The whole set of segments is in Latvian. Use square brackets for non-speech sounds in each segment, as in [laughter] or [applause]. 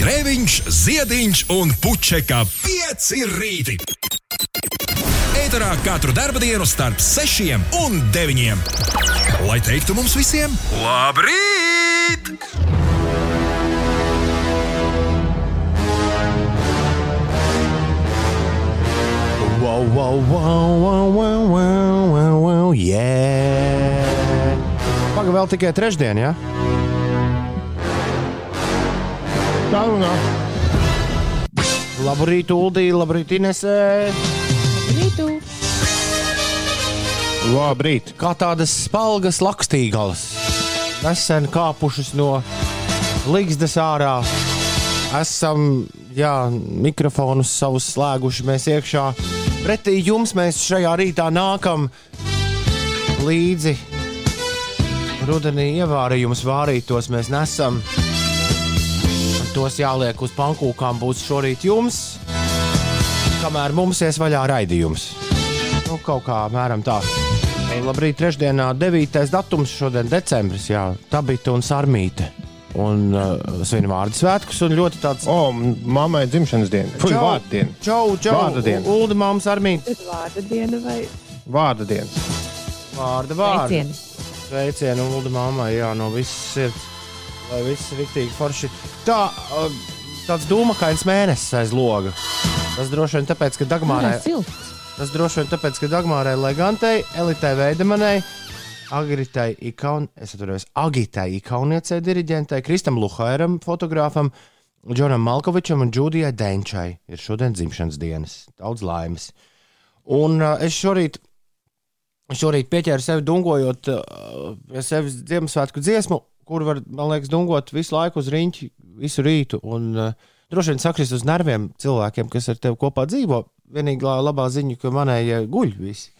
Grēviņš, Ziediņš un Puķeka 5 rīti. Ēterā katru dienu starp 6 un 9. Lai teiktu mums visiem, labrīt! Wow, wow, wow, wow, wow, wow, wow, wow, yeah! Pagaidām, vēl tikai trešdiena, ja? Tā nav. Labrīt, Uldī, labrīt, Inesē! Rītu. Labrīt. Kā tādas spalgas lakstīgalas, nesen kāpušas no līgzdas ārā. Esam, jā, mikrofonus savus slēguši mēs iekšā. Pretī jums mēs šajā rītā nākam līdzi. Rudenī ievārījums vārītos mēs nesam. Tos jāliek uz pankūkām būs šorīt jums, kamēr mums ies vaļā raidījums. Nu, kaut kā mēram tā. Labrīt, trešdienā, 9. datums, šodien decembris, jā, Tabita un Sarmīte. Un uh, svin vārdu svētkus un ļoti tāds O, m- mammai dzimšanas diena. Fui, vārdu diena. Čau, čau, Vārda diena. Ulda māmas Sarmīte. Tad vārda diena vai Vārdu diena. Vārda, vārda. veicieni. Sveicienu Ulda mammai, jā, no visas sirds. Lai viss ir riktīgi forši. Tā, uh, tāds dūmakains mēnesis aiz loga. Tas droši vien tāpēc, ka Dagmārai. Tas droši vien tāpēc, ka Dagmārai Legantei, Elitai Veidemanai, Agritai Ikaun, es atceros, Agitai Ikauniecei, diriģentai, Kristam Luhairam, fotogrāfam, Džonam Malkovičam un Džudijai Denčai ir šodien dzimšanas dienas. Daudz laimes. Un uh, es šorīt, šorīt pieķēru sevi dungojot uh, pie sevis Ziemassvētku dziesmu, kur var, man liekas, dungot visu laiku uz riņķi, visu rītu. Un, uh, droši vien sakrist uz nerviem cilvēkiem, kas ar tevi kopā dzīvo. Vienīgā labā ziņa, ka manējie guļ visi.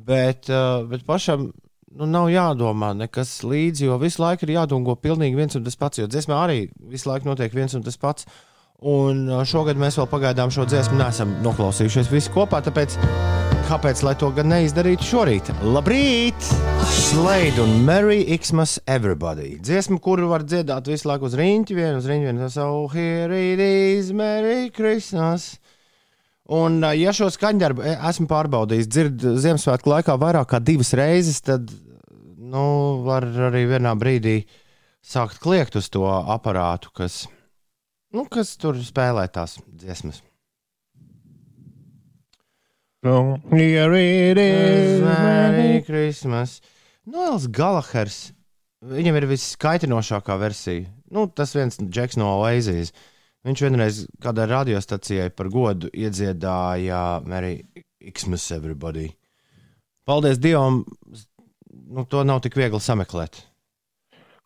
Bet, uh, bet pašam nu, nav jādomā nekas līdzi, jo visu laiku ir jādungo pilnīgi viens un tas pats. Jo dziesmā arī visu laiku notiek viens un tas pats. Un šogad mēs vēl pagaidām šo dziesmu neesam noklausījušies visi kopā, tāpēc kāpēc lai to gan neizdarītu šorīt? Labrīt! Slade un Merry Xmas Everybody. Dziesma, kuru var dziedāt visu laiku uz rīņķi, vienu uz rīņķi, vienu so here it is, Merry Christmas! Un, ja šo skaņdarbu e, esmu pārbaudījis, dzird Ziemassvētku laikā vairāk kā divas reizes, tad nu, var arī vienā brīdī sākt kliegt uz to aparātu, kas, nu, kas tur spēlē tās dziesmas. So, here it is. Merry Christmas. Noels Galahers. Viņam ir viskaitinošākā versija. Nu, tas viens Džeks no Oasis. Viņš vienreiz kādai radiostacijai par godu iedziedāja Merry Xmas Everybody. Paldies Dievam, nu, to nav tik viegli sameklēt.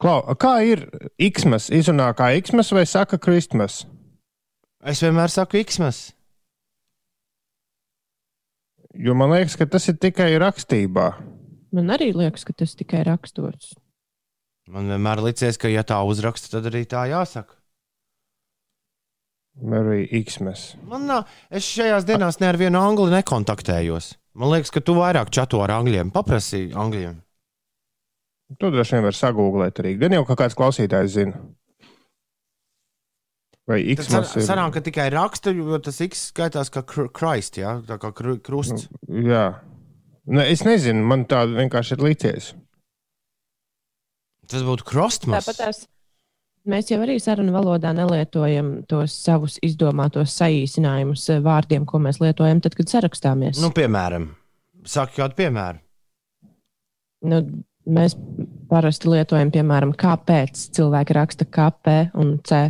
Klau, kā ir Xmas? Izrunā kā Xmas vai saka Kristmas? Es vienmēr saku Xmas. Jo man liekas, ka tas ir tikai rakstībā. Man arī liekas, ka tas tikai rakstots. Man vienmēr licies, ka, ja tā uzraksta, tad arī tā jāsaka. Merry Xmas. Man nav, es šajās dienās ne ar vienu angli nekontaktējos. Man liekas, ka tu vairāk čato ar angļiem. Paprasīji angļiem. To droši vien var sagūglēt arī. Gan jau kā kāds klausītājs zina. Vai Tas Xmas ir? sanāk, ka tikai raksta, jo tas X skaitās kā Christ, jā, tā kā kr krusts. Jā. Ne, es nezinu, man tā vienkārši ir licies. Tas būtu krustmas. Tāpat tās mēs jau arī sarunu valodā nelietojam tos savus izdomātos saīsinājumus eh, vārdiem, ko mēs lietojam tad, kad sarakstāmies. Nu, piemēram, saka kādu piemēru. Nu, mēs parasti lietojam, piemēram, kāpēc cilvēki raksta KP un C.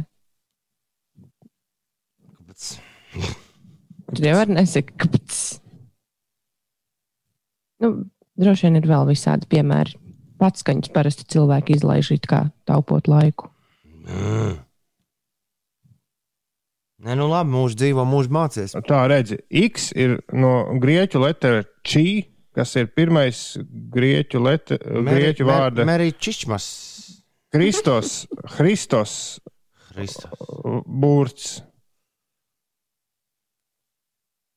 Kāpēc? Tur jau var nesaka, kāpēc. Nu, droši vien ir vēl visādi piemēri. Pats skaņas parasti cilvēki izlaiž it kā taupot laiku. Mm. Nē, nu labi, mūžs dzīvo, mūžs mācies. Tā redzi, X ir no grieķu letera čī, kas ir pirmais grieķu, lete, grieķu vārda Merī Čičmas. Kristos, Kristos Kristus. burts.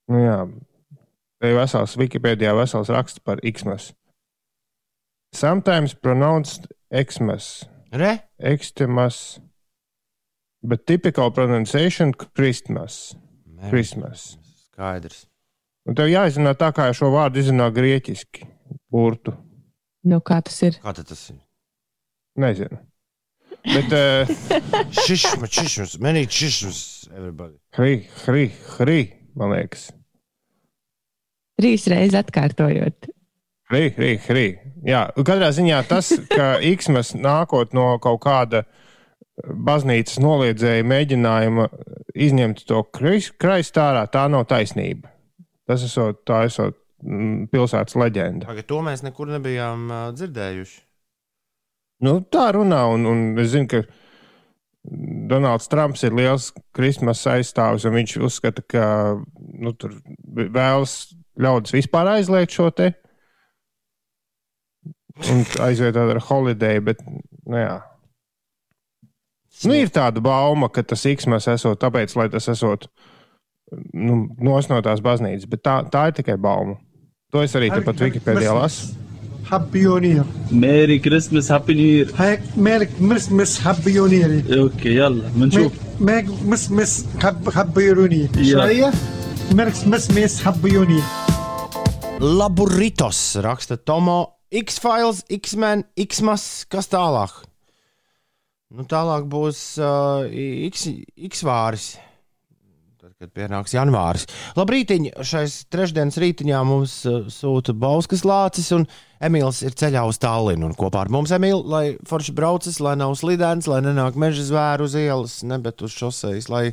Nu jā, te ir vesels Wikipēdijā vesels raksts par Xmas. Sometimes pronounced Xmas, Re? Xmas. Bet typical pronunciation - Christmas. Merry Christmas. Skaidrs. Un tev jāizrunā tā, kā šo vārdu izrunā grieķiski. Burtu. Nu, kā tas ir? Kā tad tas ir? Nezinu. Bet uh, [laughs] Šišma, šišmas, many šišmas, everybody. hri, hri, hri, man liekas. Trīs reizes atkārtojot. Hri, hri, hri. Jā, katrā ziņā tas, ka Iksmas nākot no kaut kāda baznīcas noliedzēja mēģinājuma izņemt to kraistu ārā, tā nav taisnība. Tas esot, tā esot mm, pilsētas leģenda. Pagaid, to mēs nekur nebijām uh, dzirdējuši. Nu, tā runā, un, un es zinu, ka Donalds Trumps ir liels Kristmas aizstāvis, un viņš uzskata, ka nu, tur vēlas ļaudis vispār aizliegt šo te un aizvietot ar holiday, bet nu, jā. Nu, ir tāda bauma, ka tas X-mas esot tāpēc, lai tas esot nu, nosnotās baznīcas, bet tā, tā ir tikai bauma. To es arī tepat Wikipēdijā lasu. Happy New Year. ميري كريسمس هابي نيو يير هيك ميري مرسمس Happy New Year. اوكي يلا بنشوف ميك مسمس Happy New Year. يلا. شوية ميرك مسمس Happy New Year. Laburitos raksta Tomo, X-Files, X-Men, X-Mas, kas tālāk? Nu, tālāk būs uh, X, X-vāris. Tad, kad pienāks janvāris. Labrīt, šais trešdienas rītiņā mums uh, sūta Bauskas lācis, un Emīls ir ceļā uz Tallinu. Kopā ar mums Emīls, lai forši braucis, lai nav slidens, lai nenāk meža zvēru uz ielas, ne bet uz šoseis, lai,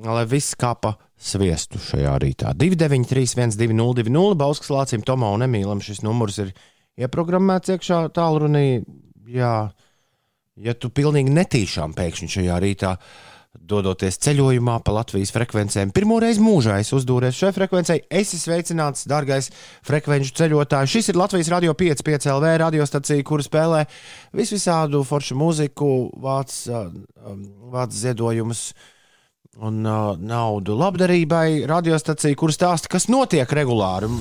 lai viss kapa sviestu šajā rītā. 293, 1202, Bauskas lācim, Tomā un Emīlam šis numurs ir ieprogrammēts iekšā tālrunī. Jā, ja tu pilnīgi netīšām pēkšņi šajā rītā dodoties ceļojumā pa Latvijas frekvencēm, pirmo reizi mūžā es uzdūries šai frekvencei. Es esmu sveicināts, dārgais frekvenču ceļotājs. Šis ir Latvijas radio 5, 5 LV radiostacija, kur spēlē visvisādu foršu mūziku, vāc, um, vāc ziedojumus un uh, naudu labdarībai. Radiostacija, kur stāsta, kas notiek regulāri.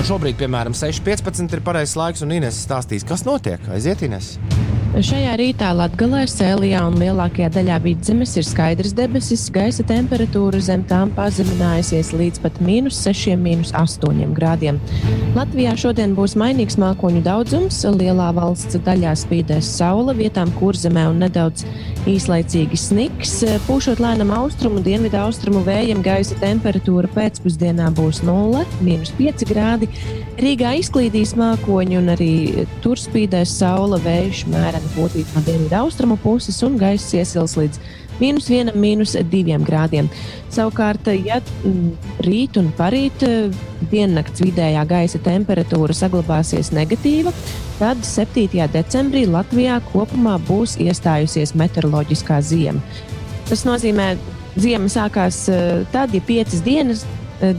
Un šobrīd, piemēram, 6.15 ir pareizais laiks, un Inês stāstīs, kas notiek. Aiziet, Inês! Šajā rītā Latvijā, Sēlijā un lielākajā daļā vidzemes ir skaidrs debesis. Gaisa temperatūra zem tām pazeminājusies līdz pat mīnus 6, mīnus 8 grādiem. Latvijā šodien būs mainīgs mākoņu daudzums. Lielā valsts daļā spīdēs saule, vietām kurzemē un nedaudz īslaicīgi sniks. Pūšot lēnam austrumu, dienvidu austrumu vējam, gaisa temperatūra pēcpusdienā būs 0, mīnus 5 grādi. Rīgā izklīdīs mākoņi un arī tur spīdēs saule, vējš mērena būtīt no dienvidu austrumu puses un gaiss iesils līdz mīnus 1, mīnus 2 grādiem. Savukārt, ja mm, rīt un parīt eh, diennakts vidējā gaisa temperatūra saglabāsies negatīva, tad 7. decembrī Latvijā kopumā būs iestājusies meteoroloģiskā ziema. Tas nozīmē, ka ziema sākās eh, tad, ja piecas dienas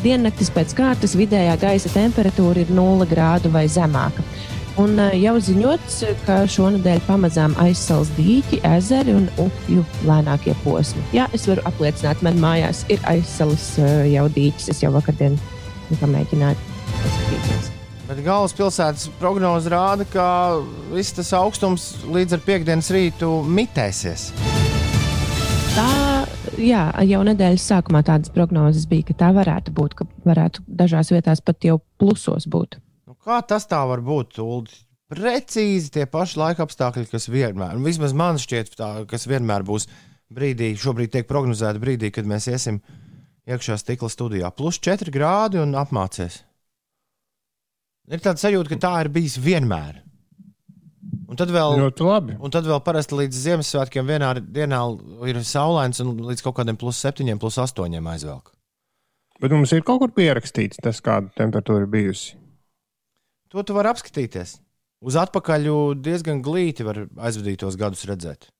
diennaktis pēc kārtas vidējā gaisa temperatūra ir 0 grādu vai zemāka. Un eh, jau ziņots, ka šonadēļ pamazām aizsals dīķi, ezeri un upju lēnākie posmi. Jā, es varu apliecināt, man mājās ir aizsalis eh, jau dīķis. Es jau vakardien pamēģināju paskatīties. Bet galvaspilsētas prognoze rāda, ka viss tas augstums līdz ar piekdienas rītu mitēsies. Tā, jā, jau nedēļas sākumā tādas prognozes bija, ka tā varētu būt, ka varētu dažās vietās pat jau plusos būt. Nu, kā tas tā var būt? Uldi? Precīzi tie paši laika apstākļi, kas vienmēr, un vismaz man šķiet, tā, kas vienmēr būs brīdī, šobrīd tiek prognozēta brīdī, kad mēs iesim iekšā stikla studijā. Plus 4 grādi un apmācies. Ir tāds sajūta, ka tā ir bijis vienmēr. Un tad vēl, Ļoti labi. un tad vēl parasti līdz Ziemassvētkiem vienā dienā ir saulains un līdz kaut kādiem plus 7, plus 8 aizvelk. Bet mums ir kaut kur pierakstīts tas, kāda temperatūra ir bijusi. To tu vari apskatīties. Uz atpakaļ diezgan glīti var aizvadītos gadus redzēt.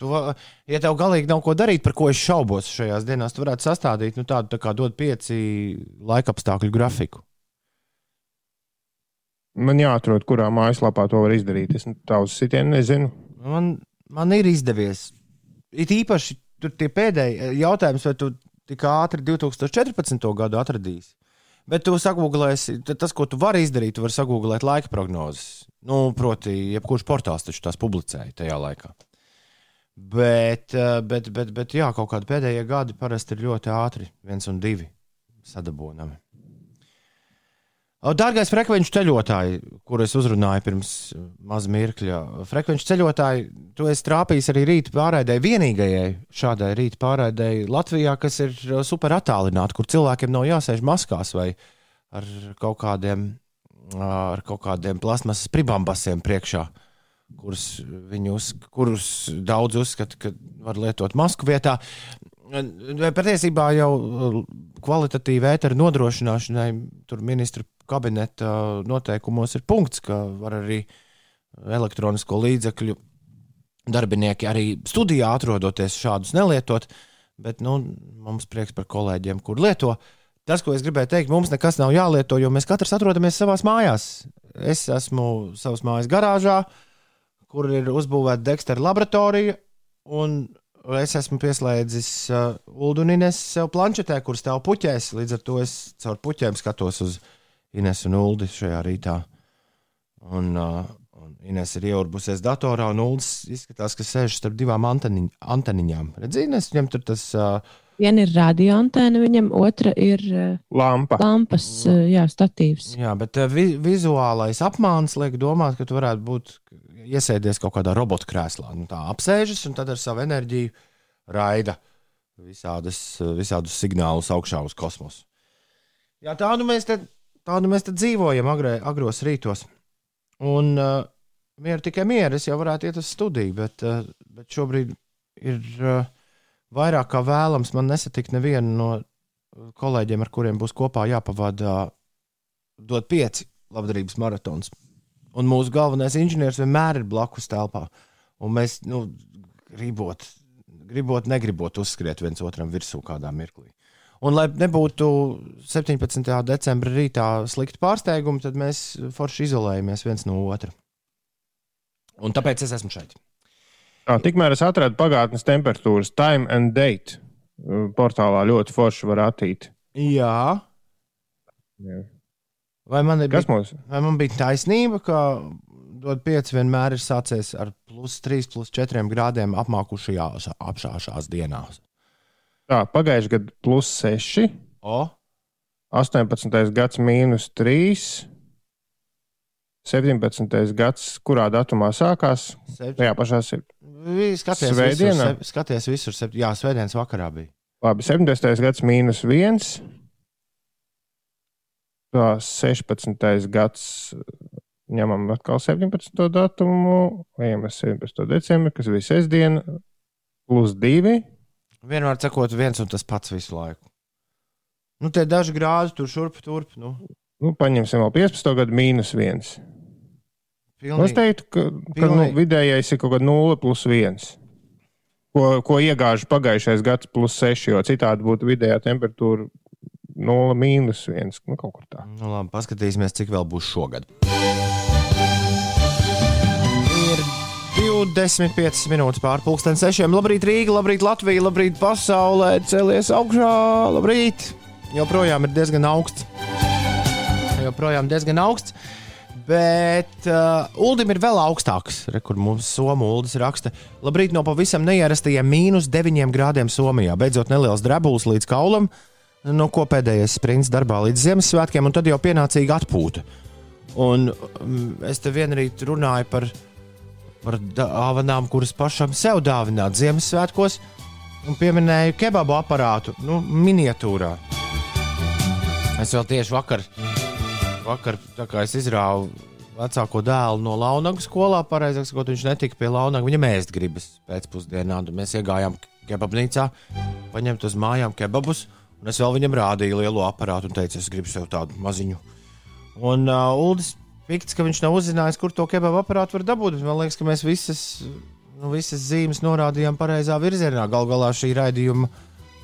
Tu, ja tev galīgi nav ko darīt, par ko es šaubos šajās dienās, tu varētu sastādīt nu, tādu tā kā dod pieci laikapstākļu grafiku. Man jāatrod, kurā mājaslapā to var izdarīt. Es tā uz sitienu nezinu. Man, man ir izdevies. It īpaši tur tie pēdējie jautājums, vai tu tik ātri 2014. gadu atradīsi. Bet tu sagūglēsi, tas, ko tu vari izdarīt, tu vari sagūglēt laika prognozes. Nu, proti, jebkurš portāls taču tās publicēja tajā laikā. Bet, eh, bet, bet, bet jā, kaut kādi pēdējie gadi parasti ir ļoti ātri, viens un divi sadabūnami. Dārgais frekvenču ceļotāji, kurus uzrunāju pirms uh, maza mirkļa, frekvenču ceļotāji, tu esi trāpījis arī rīta pārraidē, vienīgajai šādai rīta pārraidē Latvijā, kas ir uh, super attālināta, kur cilvēkiem nav jāsēž maskās vai ar kaut kādiem, uh, ar kaut kādiem plasmasas pribambasiem priekšā, kurus, uz, kurus daudz uzskata, ka var lietot masku vietā. Patiesībā jau kvalitatīva ētera nodrošināšanai ministra kabineta noteikumos ir punkts, ka var arī elektronisko līdzekļu darbinieki arī studijā atrodoties šādus nelietot. Bet nu, mums prieks par kolēģiem, kur lieto. Tas, ko es gribēju teikt, mums nekas nav jālieto, jo mēs katrs atrodamies savā mājās. Es esmu savas mājas garāžā, kur ir uzbūvēta Dexter laboratorija, un es esmu pieslēdzis uh, Uldunines sev planšetē, kur stāv puķēs. Līdz ar to es caur puķiem skatos uz Ines un Uldi šajā rītā. Un, uh, un Ines ir ieurbusies datorā, un Uldis izskatās, ka sēž starp divām anteniņ, anteniņām. Redzi, Ines, viņam tur tas. Uh, Viena ir radioantēna, viņam otra ir uh, lampa. lampas uh, jā, statīvs. Jā, bet uh, vi vizuālais apmāns liek domāt, ka tu varētu būt iesēdies kaut kādā robotu krēslā. Nu, tā apsēžas un tad ar savu enerģiju raida visādas, visādus signālus augšā uz kosmosu. Jā, tā nu mēs te Tādu mēs te dzīvojam agrē, agros rītos. Un uh, mieru tikai mieru, es jau varētu iet uz studiju, bet, uh, bet šobrīd ir uh, vairāk kā vēlams man nesatikt nevienu no kolēģiem, ar kuriem būs kopā jāpavada dot pieci labdarības maratons. Un mūsu galvenais inženieris vienmēr ir blakus telpā. Un mēs, nu, gribot, gribot, negribot uzskriet viens otram virsū kādā mirklī. Un, lai nebūtu 17. decembra rītā slikti pārsteigumi, tad mēs forši izolējamies viens no otra. Un tāpēc es esmu šeit. Tā, tikmēr es atradu pagātnes temperatūras, time and date. Portālā ļoti forši var attīt. Jā. Jā. Vai man, bija, mums? vai man bija taisnība, ka dod 5 vienmēr ir sācies ar plus 3, plus 4 grādiem apmākušajās apšāšās dienās? Tā, pagājušajā gadā plus 6, O, 18. gads mīnus 3, 17. gads, kurā datumā sākās? sept... Tajā pašā ir. Skaties, Svētdienā? visur, skaties visur. Sept... Jā, svētdienas vakarā bija. Labi, 17. gads mīnus 1. Tā 16. gads ņemam atkal 17. datumu, ejam uz 17. decembri, kas bija sestdiena, plus 2. Vienmēr sakot, viens un tas pats visu laiku. Nu, tie daži grādi tur, šurp, turp. Nu, Nu, paņemsim vēl 15. gadu mīnus 1. Nu, Es pilnīgi, teiktu, ka, ka nu, Pilnīgi. vidējais ir kaut kāda 0 plus 1. Ko, ko iegāžu pagājušais gads plus 6, jo citādi būtu vidējā temperatūra 0 mīnus 1. Nu, kaut kur tā. nu, labi, paskatīsimies, cik vēl būs šogad. Ir 25 minūtes pārpusdienas sešiem. Labrīt, Rīga, labrīt, Latvija, labrīt, pasaulē. Celies augšā, labrīt. Joprojām ir diezgan augsts. Joprojām diezgan augsts. Bet uh, Ulim ir vēl augstāks. Re, kur mums Somijas Ulas raksta, labrīt no pavisam neierastajiem mīnus 9 grādiem Somijā. Beidzot, neliels drebulis līdz kaulam, no ko pēdējais sprints darbā līdz Ziemassvētkiem, un tad jau pienācīga atpūta. Un um, es te vienrīt runāju par, par dāvanām, kuras pašam sev dāvināt Ziemassvētkos, un pieminēju kebabu aparātu, nu, miniatūrā. Es vēl tieši vakar, vakar izrāvu vecāko dēlu no Launagas skolā, pareizāk sakot, viņš netika pie Launagas, viņam ēst gribas pēcpusdienā, un mēs iegājām kebabnīcā, paņemt uz mājām kebabus, un es vēl viņam rādīju lielo aparātu un teicu, es gribu sev tādu maziņu. Un uh, Uldis Pikts, ka viņš nav uzzinājis, kur to kebabu aparātu var dabūt, man liekas, ka mēs visas, nu, visas zīmes norādījām pareizā virzienā. Galu galā šī raidījuma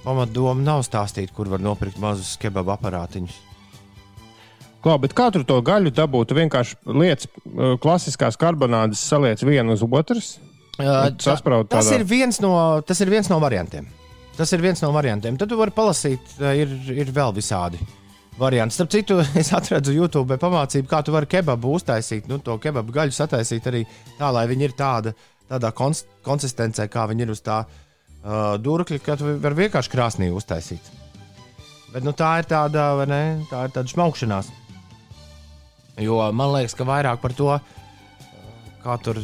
pamatdoma nav stāstīt, kur var nopirkt mazus kebabu aparātiņus. Klau, bet kā tur to gaļu dabūt? Vienkārši lietas uh, klasiskās karbonādes saliec vienu uz otras. Uh, tas, tādā- ir viens no, tas ir viens no variantiem. Tas ir viens no variantiem. Tad tu vari palasīt, ir, ir vēl visādi, variants. Starp citu, [laughs] es atradu YouTube pamācību, kā tu vari kebabu uztaisīt, nu, to kebabu gaļu sataisīt arī tā, lai viņi ir tāda, tādā kons konsistencē, kā viņi ir uz tā uh, durkļa, ka tu vari vienkārši krāsnī uztaisīt. Bet nu, tā ir tāda, vai ne? Tā ir tāda šmaukšanās. Jo man liekas, ka vairāk par to, kā tur,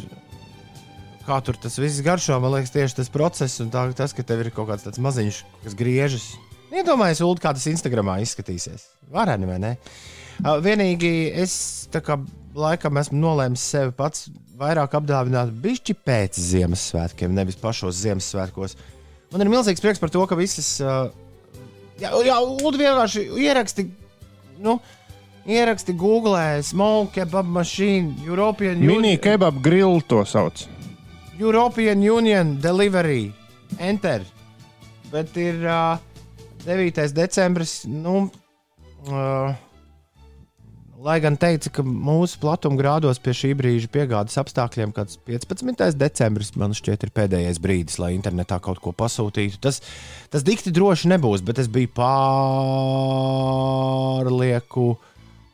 kā tur tas viss garšo, man liekas, tieši tas process un tā, tas, ka tev ir kaut kāds tāds maziņš, kas griežas. Iedomājieties, Ulu, kā tas Instagramā izskatīsies. Vareni vai ne? Uh, vienīgi es kā laikam esmu nolēmis sevi pats vairāk apdāvināt bišķi pēc Ziemassvētkiem, nevis pašos Ziemassvētkos. Man ir milzīgs prieks par to, ka visas. Uh, jā, jā Ulu vienkārši ieraksti. Nu, Ieraksti Google, small kebab machine, European Mini Union, kebab grill to sauc. European Union delivery, enter. Bet ir uh, 9. decembris. Nu, uh, lai gan teica, ka mūsu platuma grādos pie šī brīža piegādes apstākļiem, kāds 15. decembris, man šķiet, ir pēdējais brīdis, lai internetā kaut ko pasūtītu. Tas, tas dikti droši nebūs, bet es biju pārlieku.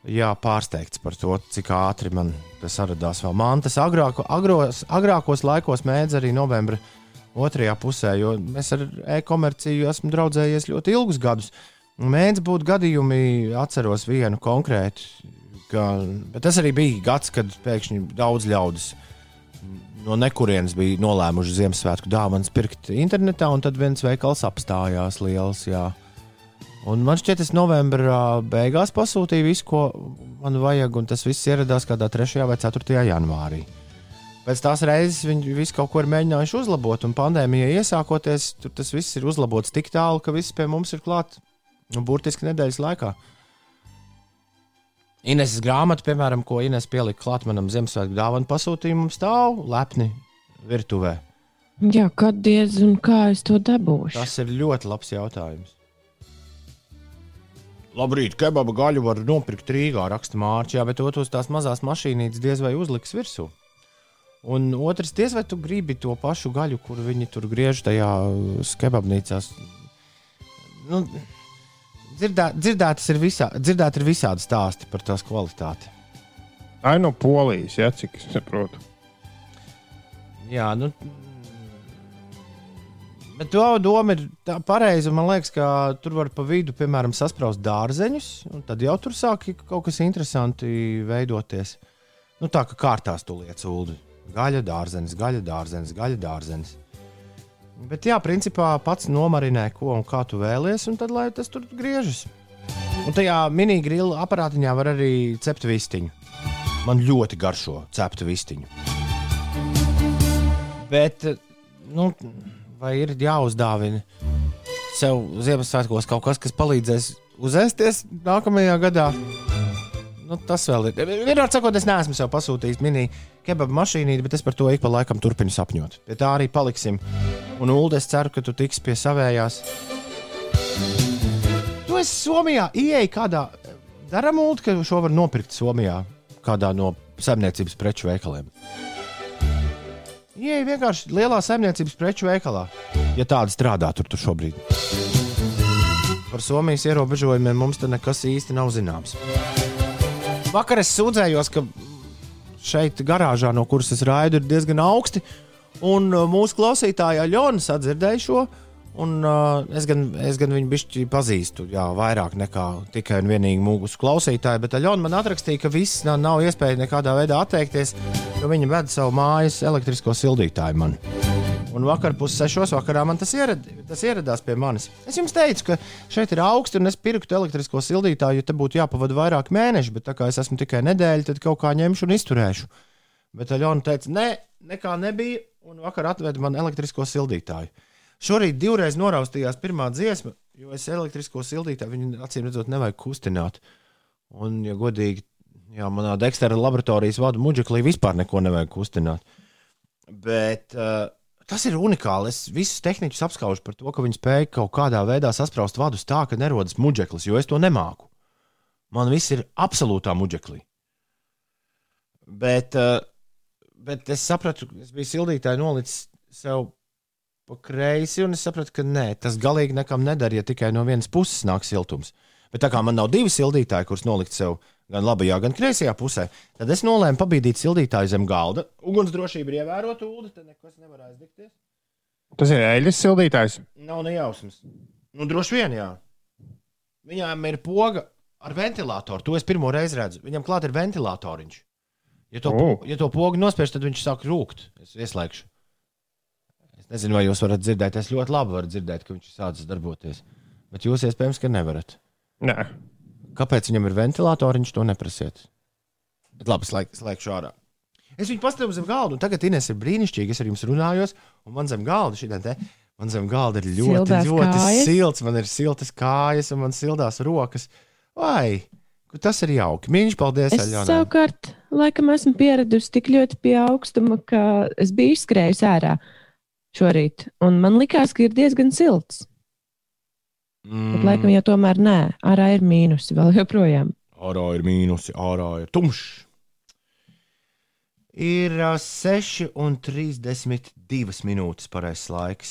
Jā, pārsteigts par to, cik ātri man tas atradās. Vēl man tas agrāko, agros, agrākos laikos mēdz arī novembra otrajā pusē, jo mēs ar e-komerciju esam draudzējies ļoti ilgus gadus. Mēdz būt gadījumi, atceros vienu konkrētu, ka, bet tas arī bija gads, kad pēkšņi daudz ļaudis no nekurienes bija nolēmuši Ziemassvētku dāvanas pirkt internetā, un tad viens veikals apstājās liels. Jā. Un man šķiet, es novembrī beigās pasūtīju visu, ko man vajag, un tas viss ieradās kādā 3. vai 4. janvārī. Pēc tās reizes viņi visu kaut ko ir mēģinājuši uzlabot, un pandēmijai iesākoties, tur tas viss ir uzlabots tik tālu, ka viss pie mums ir klāts nu, burtiski nedēļas laikā. Ineses grāmata, piemēram, ko Ines pielika klāt manam Ziemassvētku dāvanu pasūtījumam, stāv lepni virtuvē. Jā, kad diez un kā es to dabūšu? Tas ir ļoti labs jautājums. Labrīt, kebaba gaļu var nopirkt Rīgā, raksta Mārcis, jā, bet otrs tās mazās mašīnītes diez vai uzliks virsū. Un otrs, diez vai tu gribi to pašu gaļu, kuru viņi tur griež tajā kebabnīcās. Nu, dzirdē, dzirdētas ir, visā, dzirdēt ir visādi stāsti par tās kvalitāti. Tā ir no Polijas, ja, cik es saprotu. Jā, nu. Bet to doma ir tā pareiza. Man liekas, ka tur var pa vidu, piemēram, sasprāst dārzeņus, un tad jau tur sāk kaut kas interesants veidoties. Nu, tā kā kārtās tu lietas ulu. Gaļa, dārzenis, gaļa, dārzenis, gaļa, dārzenis. Bet, jā, principā pats nomarinē, ko un kā tu vēlies, un tad lai tas tur griežas. Un tajā mini-grila aparātiņā var arī cept vistiņu. Man ļoti garšo ceptu vistiņu. Bet, nu, vai ir jāuzdāvina sev Ziemassvētkos kaut kas, kas palīdzēs uzēsties nākamajā gadā? Nu, tas vēl ir. Vienmēr sakot, es neesmu sev pasūtījis mini kebabu mašīnīti, bet es par to ik pa laikam turpinu sapņot. Pie tā arī paliksim. Un, Ulu, es ceru, ka tu tiksi pie savējās. Tu esi Somijā, ieej kādā. Daram, Ulu, ka šo var nopirkt Somijā, kādā no saimniecības preču veikaliem. Ieej vienkārši lielā saimniecības preču veikalā, ja tāda strādā tur, tur šobrīd. Par Somijas ierobežojumiem mums te nekas īsti nav zināms. Vakar es sūdzējos, ka šeit garāžā, no kuras es raidu, ir diezgan augsti. Un uh, mūsu klausītāja Ļona sadzirdēja šo. Un, uh, es, gan, es gan viņu bišķi pazīstu, jā, vairāk nekā tikai un vienīgi mūsu klausītāju. Bet Ļona man atrakstīja, ka viss nav, nav iespēja nekādā veidā atteikties, jo viņa ved savu mājas elektrisko sildītāju man. Un vakar pussešos vakarā man tas, ierad, tas ieradās pie manis. Es jums teicu, ka šeit ir augsti un es pirktu elektrisko sildītāju, jo te būtu jāpavada vairāk mēneši, bet tā kā es esmu tikai nedēļa, tad kaut kā ņemšu un izturēšu. Bet Aļona teica, nē, nekā nebija, un vakar atveda man elektrisko sildītāju. Šorīt divreiz noraustījās pirmā dziesma, jo es elektrisko sildītāju viņu acīm redzot nevajag kustināt. Un, ja godīgi, jā, manā Dextera laboratorijas vadu muģeklī vispār neko nevajag kustināt. Bet uh, tas ir unikāli. Es visus tehniķus apskaužu par to, ka viņi spēj kaut kādā veidā sasprāst vadus tā, ka nerodas muģeklis, jo es to nemāku. Man viss ir absolūtā muģeklī. Bet, uh, bet es sapratu, es biju sildītāji nolicis sev pa kreisi, un es sapratu, ka nē, tas galīgi nekam nedara, ja tikai no vienas puses nāk siltums. Bet tā kā man nav divi sildītāji, kurus nolikt sev gan labajā, gan kreisajā pusē, tad es nolēmu pabīdīt sildītāju zem galda. Ugunsdrošība ir ievērota, ūdens, tad nekas nevar aizdegties. Tas ir eļļas sildītājs. Nav nejausmas. Nu, droši vien, jā. Viņām ir poga ar ventilatoru. To es pirmo reizi redzu. Viņam klāt ir ventilatoriņš. Ja to, O. ja to pogu nospiež, tad viņš sāk rūkt. Es ieslēgšu. Es nezinu, vai jūs varat dzirdēt. Es ļoti labi varu dzirdēt, ka viņš ir sācis darboties. Bet jūs iespējams, ka nevarat. Nē, Kāpēc viņam ir ventilatoriņš, to neprasiet. Bet labi, slēg, slēgšu ārā. Es viņu pastāvu zem galda, un tagad Ines ir brīnišķīgi. Es ar jums runājos, un man zem galda šī te. Man zem galda ir ļoti, Sildās ļoti kājas. silts. Man ir siltas kājas, un man sildās rokas. Vai tas ir jauki? Mīļš, paldies! Es Aļonai. savukārt, laikam, esmu pieradusi tik ļoti pie augstuma, ka es biju izskrējusi ārā šorīt, un man likās, ka ir diezgan silts. Mm. Bet, laikam, jau tomēr nē, ārā ir mīnusi vēl joprojām. Ārā ir mīnusi, ārā ir tumšs. Ir ā, 6,32 minūtes pareizais laiks.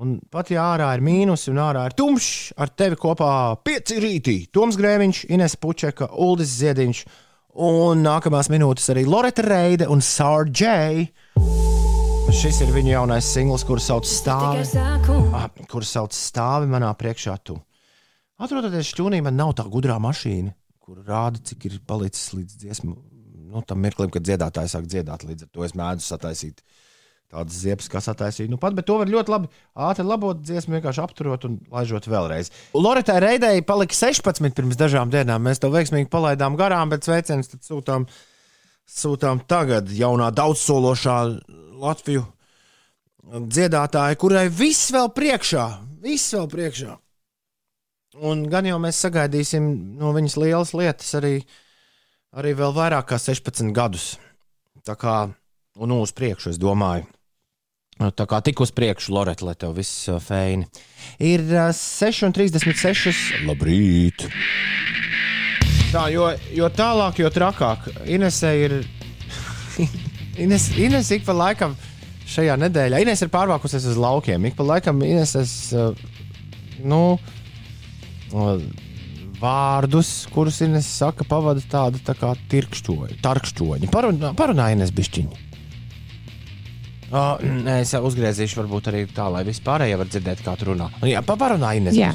Un pat ja ārā ir mīnus un ārā ir tumšs, ar tevi kopā pieci rītī. Toms Grēviņš, Ines Pučeka, Uldis Ziediņš un nākamās minūtes arī Loreta Reide un Sārģēja. Šis ir viņa jaunais singls, kurš sauc Stāvi. Ah, kurš sauc Stāvi manā priekšā tu. Atrodoties šķūnī, man nav tā gudrā mašīna, kur rāda, cik ir palicis līdz dziesmu. Nu, tam mirklim, kad dziedātājs sāk dziedāt, līdz ar to es mēdzu sataisīt tādas ziepes, kas attaisīja. Nu, pat, bet to var ļoti labi ātri labot, dziesmu vienkārši apturot un laižot vēlreiz. Loretai Reidei palika 16 pirms dažām dienām. Mēs to veiksmīgi palaidām garām, bet sveicienus sūtām, sūtām tagad jaunā daudzsološā Latviju dziedātāja, kurai viss vēl priekšā, viss vēl priekšā. Un gan jau mēs sagaidīsim no viņas lielas lietas arī, arī vēl vairāk kā 16 gadus. Tā kā, un uz priekšu, es domāju. Tā kā tik uz priekšu, Loreta, lai tev viss uh, feini. Ir uh, 6,36. Labrīt! Tā, jo, jo tālāk, jo trakāk. Inesē ir. Ines, Ines ik pa laikam šajā nedēļā. Ines ir pārvākusies uz laukiem. Ik pa laikam Ines es. uh, Nu, vārdus, kurus Ines saka, pavada tādu tā kā. Tarkšķoņi. Parunā, parunā Ines bišķiņi. Uh, es uzgriezīšu, varbūt arī tā, lai vispārējie var dzirdēt, kā tu runā. Jā, paparunā Ines Jā.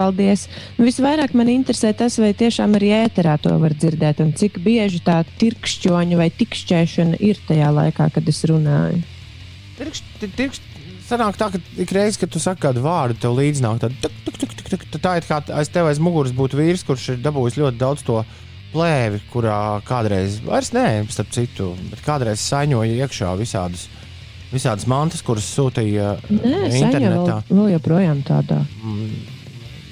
Paldies! Nu, Visvairāk man interesē tas, vai tiešām arī ēterā to var dzirdēt, un cik bieži tā tirkšķoņa vai tikšķēšana ir tajā laikā, kad es runāju. Tirkšķi. Sanāk tā, ka ik reiz, kad tu saki kādu vārdu, tev līdzi nāk tāda tuk, tuk, tuk, tuk, tuk. Tā tā ir kā aiz tevis aiz muguras būtu vīrs, kurš ir dabūjis ļoti daudz to plēvi, kurā kādreiz, vairs nē, starp citu, bet kādreiz saņoja iekšā visādas, visādas mantas, kuras sūtīja Nē, internetā. vēl, vēl joprojām tādā.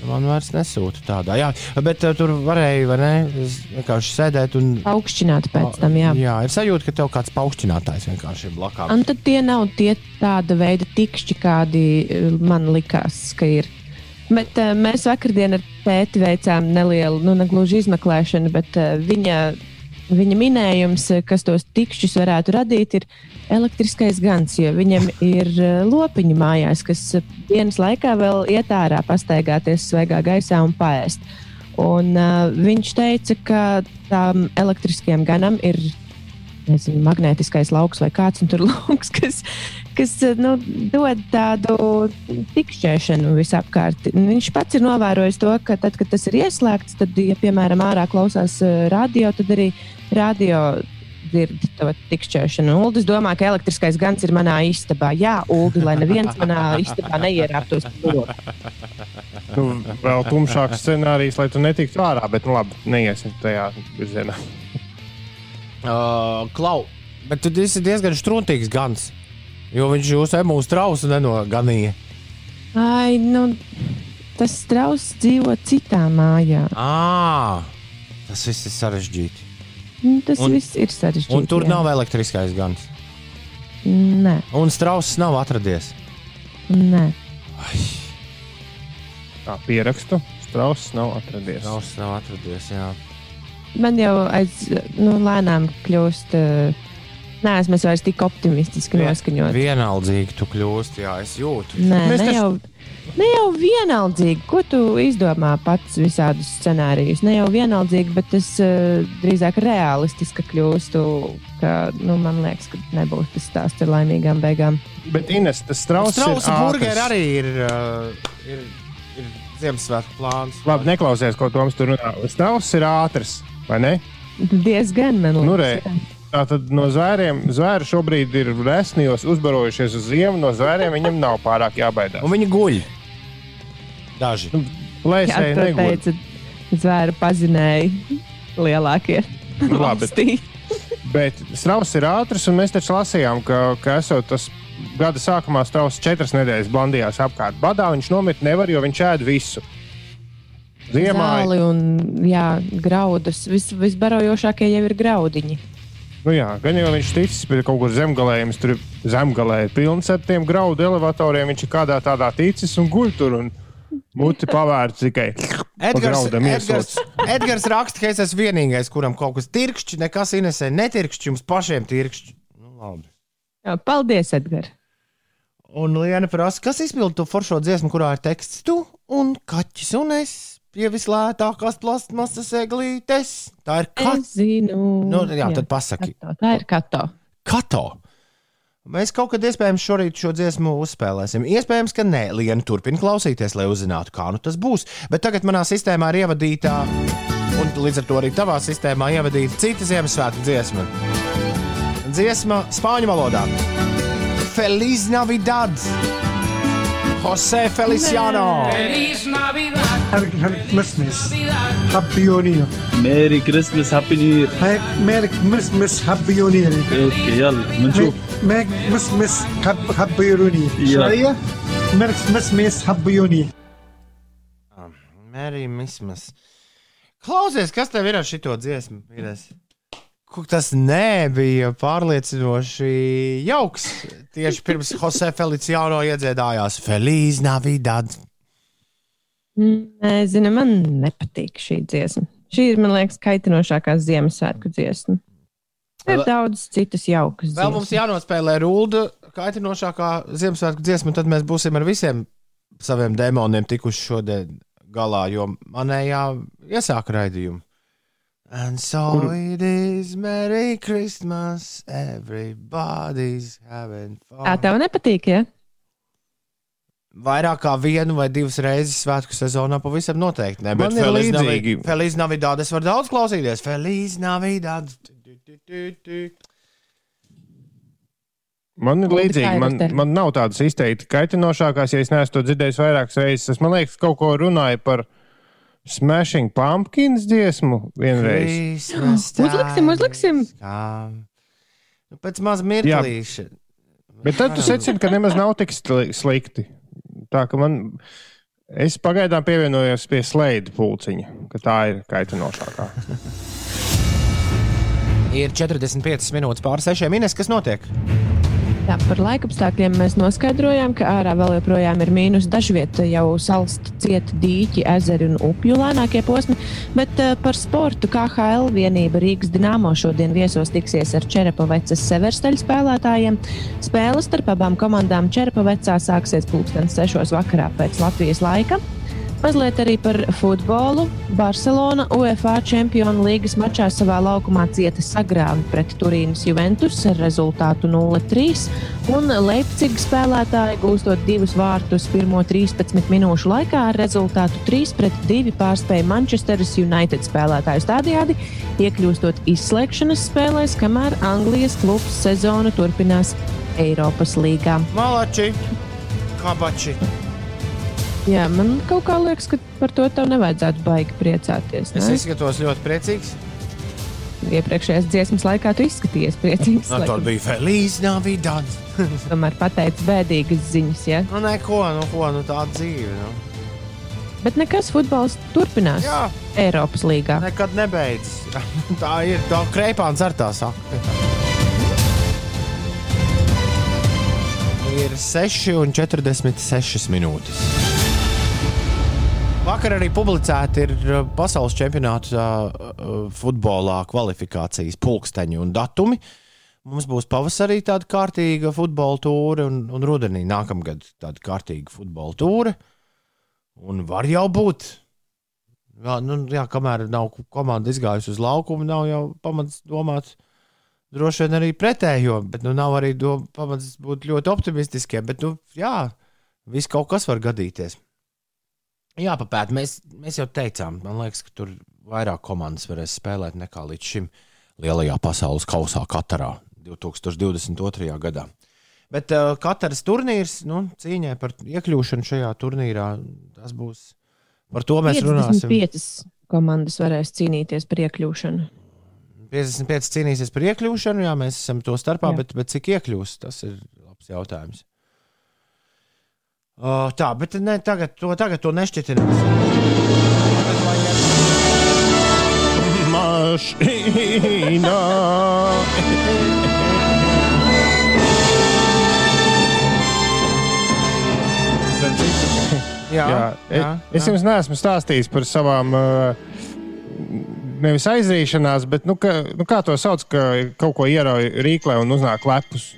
Man vairs nesūta tādā. Jā, bet uh, tur varēja, vai ne, vienkārši sēdēt un. Augšķināt pēc tam, jā. jā, ir sajūta, ka tev kāds paukštinātājs vienkārši ir blakām. Un tad tie nav tie tāda veida tikšķi, kādi eh, man likās, ka ir. Bet uh, mēs vakardien ar tēti veicām nelielu, nu, ne gluži izmeklēšanu, bet uh, viņa, viņa minējums, eh, kas tos tikšķus varētu radīt, ir elektriskais gans, jo viņam ir uh, lopiņi mājās, kas uh, dienas laikā vēl iet ārā, pastaigāties svaigā gaisā un paēst. Un, uh, viņš teica, ka tam elektriskajam ganam ir nezinu, magnētiskais lauks vai kāds tur [laughs] lauks, kas, kas nu, dod tādu tikšķēšanu visapkārt. Viņš pats ir novērojis to, ka tad, kad tas ir ieslēgts, tad, ja piemēram ārā klausās eh, radio, tad arī radio dzird to tikšķēšanu. Uldis domā, ka elektriskais gans ir manā istabā. Jā, Uldi, lai neviens manā istabā neierāptos. Nu, vēl tumšāks scenārijs, lai tu netiktu ārā, bet nu, labi, neiesim tajā virzienā. Uh, Klau, bet tu esi diezgan struntīgs gans. Jo viņš jūs emūs trausu nenoganīja. Ai, nu, tas strauss dzīvo citā mājā. À, tas viss ir sarežģīti. Nu, Tas Un- viss ir sarežģīti. Un tur jā. nav elektriskais gans. Nē, Un strauss nav atradies. nē. Tā pierakstu. Strauss nav atradies. Strauss nav atradies. Jā. Man jau aiz, nu, lēnām kļūst uh, Nē, es vairs tik optimistiski noskaņot. Vienaldzīgi tu kļūsti, jā, es jūtu. Nē, Mēs ne taču- jau, ne jau vienaldzīgi. Ko tu izdomā pats visādus scenārijus? Ne jau vienaldzīgi, bet es uh, drīzāk realistiski kļūstu. Ka, nu, man liekas, ka nebūs tas stāsts ar laimīgām beigām. Bet Ines, tas strauss ir Strausa burgeri ātrs. arī ir, uh, ir, ir Ziemassvētku plāns. Labi, neklausies, ko Toms tur runā. Strauss ir ātrs, vai ne? Diezgan, man Nu, liekas. re. Tātad no zvēriem, zvēri šobrīd ir resnijos, uzbarojušies uz ziemu. No zvēriem viņam nav pārāk jābaidās. Un viņi guļ. Daži. Nu, Jā, Plēsēji teica, zvēru pazinēji lielākie. Nu, labi. [laughs] Bet strauss ir ātrs, un mēs taču lasījām, ka, ka esot tas gada sākumā strauss četras nedēļas blandījās apkārt. Badā viņš nomirt nevar, jo viņš ēd visu. Ziemā, Zāli un jā, graudus. Vis, visbarojošākie jau ir graudiņi. nu jā, gan jau viņš ticis pie kaut kur zemgalē, jums tur zemgalē ir pilns ar tiem graudu elevatoriem. Viņš ir kādā tādā ticis un guļ tur un muti pavērts tikai. Edgars, Edgars. Edgars raksta, ka es esmu vienīgais, kuram kaut kas tirkšķi, nekas inesē netirkšķi, jums pašiem tirkšķi. Nu, labi. Jā, paldies, Edgars! Un Liena prasa, kas izpilda to foršo dziesmu, kurā ir teksts tu un kaķis un es pie vislētākās plastmasas eglītes. Tā ir zinu. Nu, jā, tad pasaki. Kato. Tā ir kato. Kato. Mēs kaut kad iespējams šorīt šo dziesmu uzspēlēsim. Iespējams, ka nē, Liena turpina klausīties, lai uzzinātu, kā nu tas būs. Bet tagad manā sistēmā ir ievadīta, un līdz ar to arī tavā sistēmā ievadīta cita Ziemassvētku dziesma. Dziesma spāņu valodā. Feliz Navidad! Jose Feliciano! Merry, Merry Christmas. Happy New Year. ميري كريسمس هابي نيو يير Merry- Merry Christmas. Happy New Year. اوكي يلا بنشوف Merry Christmas. Happy Happy New Year. Yeah. شوية Merry Christmas. Happy New Year. Merry Christmas. Klausies, kas tev ir ar šito dziesmu? Vīres? Tas nebija pārliecinoši jauks. Tieši pirms Jose Feliciano iedziedājās Feliz Navidad. Nezinu, man nepatīk šī dziesma. Šī ir, man liekas, kaitinošākā Ziemassvētku dziesma. Ir daudz citas jaukas. Vēl mums jānospēlē rūda kaitinošākā Ziemassvētku dziesma, un tad mēs būsim ar visiem saviem demoniem tikuši šodien galā, jo manējā iesāka raidījumu. And so Kur- it is Merry Christmas, everybody's having fun. Tā tev nepatīk, ja? Vairāk kā vienu vai divas reizes svētku sezonā pavisam noteikti. Ne, bet Man ir Feliz līdzīgi. Feliz Navidad es varu daudz klausīties. Feliz Navidad. Man ir līdzīgi. Man, man nav tādas izteikti kaitinošākās, ja es neesmu to dzirdējis vairākas reizes. Es man liekas, kaut ko runāju par Smashing Pumpkins dziesmu vienreiz. [gasps] Uzliksim, uzliksim. Nu, pēc maz mirklīša. Bet tad tu secini, ka nemaz nav tik sli- slikti. Tā ka man. Es pagaidām pievienojos pie slēdza pulciņa, ka tā ir kaitinošākā. [laughs] Ir 45 minūtes pār 6 minūtes, kas notiek. Jā, par laikapstākļiem mēs noskaidrojām, ka ārā vēl joprojām ir mīnus. Dažviet jau salst cieti dīķi, ezeri un upju lēnākie posmi, bet uh, par sportu KHL vienība Rīgas Dienāmo šodien viesos tiksies ar Čerepavecas severstaļu spēlētājiem. Spēles starp abām komandām Čerepavecā sāksies pulksten 6 vakarā pēc Latvijas laika. Mazliet arī par futbolu. Barcelona UEFA Čempionu līgas mačā savā laukumā cieta sagrāvi pret Turīnas Juventus ar rezultātu 0-3. Un Leipzigas spēlētāji gūstot divus vārtus pirmo 13 minūšu laikā ar rezultātu 3-2 pārspēja Manchesteras United spēlētāju stādījādi, iekļūstot izslēgšanas spēlēs, kamēr Anglijas klubs sezonu turpinās Eiropas līgā. Malači, kabači. Jā, man kaut kā liekas, ka par to tev nevajadzētu baigi priecāties. Es ne? izskatos ļoti priecīgs. Iepriekšējās dziesmas laikā tu izskaties priecīgs. No, tur laikam. bija Feliz Navidad. [laughs] Tomēr pateicis bēdīgas ziņas, ja? Nu, neko, nu, ko, nu, tā dzīve. Nu. Bet nekas futbols turpinās Jā, Eiropas līgā. nekad nebeidzas. [laughs] tā ir. Tā kreipāns ar tā saka. Ir 6,46 minūtes. Vakar arī publicēti ir uh, pasaules čempionāta uh, uh, futbolā kvalifikācijas pulksteņi un datumi. Mums būs pavasarī tāda kārtīga futbola tūre, un, un rudenī nākamgad tāda kārtīga futbola tūre. Un var jau būt. Jā, nu, jā, kamēr nav komanda izgājusi uz laukumu, nav jau pamats domāt, droši vien arī pretējo, bet nu, nav arī do, pamats būt ļoti optimistiskiem. Bet, nu, jā, viss kaut kas var gadīties. Jā, papēt, mēs, mēs jau teicām, man liekas, ka tur vairāk komandas varēs spēlēt nekā līdz šim lielajā pasaules kausā Katarā 2022. gadā. Bet uh, katrs turnīrs, nu, cīņai par iekļūšanu šajā turnīrā, tas būs. Par to mēs runāsim. 55 komandas varēs cīnīties par iekļūšanu. 55 cīnīsies par iekļūšanu, jā, mēs esam to starpā, Jā. bet, bet cik iekļūs, tas ir labs jautājums. Uh, tā, bet ne, tagad, to, tagad to nešķitinās. Mašīnā. Jā, Jā, jā, es jā. jums neesmu stāstījis par savām. Uh, Nevis aizrīšanās, bet nu, ka, nu, kā to sauc, ka kaut ko ierauj rīklē un uznāk lepus.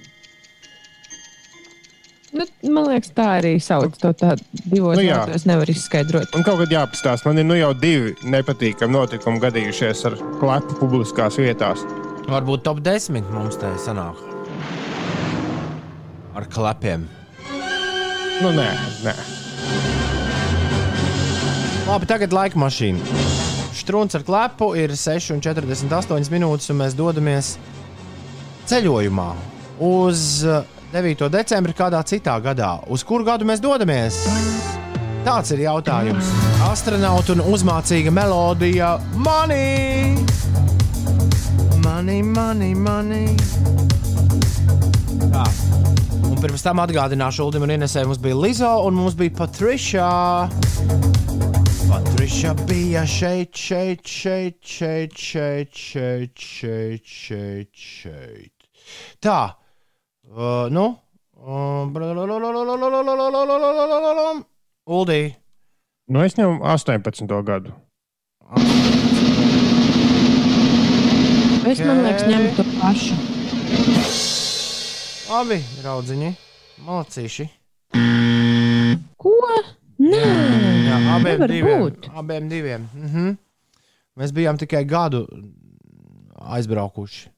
Nu, man liekas, tā arī sauc to tādu divos Nu, vārdos. Nevar izskaidrot. Un kaut kad jāpastāsta, man ir nu, jau divi nepatīkami notikumi gadījušies ar klepu publiskās vietās. Varbūt top 10 mums te sanāk. Ar klepiem. Nu, nē, nē. Labi, tagad laika mašīna. Strūns ar klepu ir 6,48 minūtes, un mēs dodamies ceļojumā uz 9. decembrī kādā citā gadā. Uz kuru gadu mēs dodamies? Tāds ir jautājums. Astronauts un uzmācīga melodija Money! Money, money, money! Tā. Un pirms tam atgādināšu, Ulim un Inesē mums bija Lizo un mums bija Patriša. Patriša bija šeit, šeit, šeit, šeit, šeit, šeit, šeit, šeit. šeit. Tā, uh, nu. Uldī. Nu, es ņemu 18. gadu. Es man liekas, ņemu to pašu. Abi draudziņi. Malacīši. Ko? Nē, Jā, abiem diviem. būt. Abiem diviem. Mhm. Mēs bijām tikai gadu aizbraukuši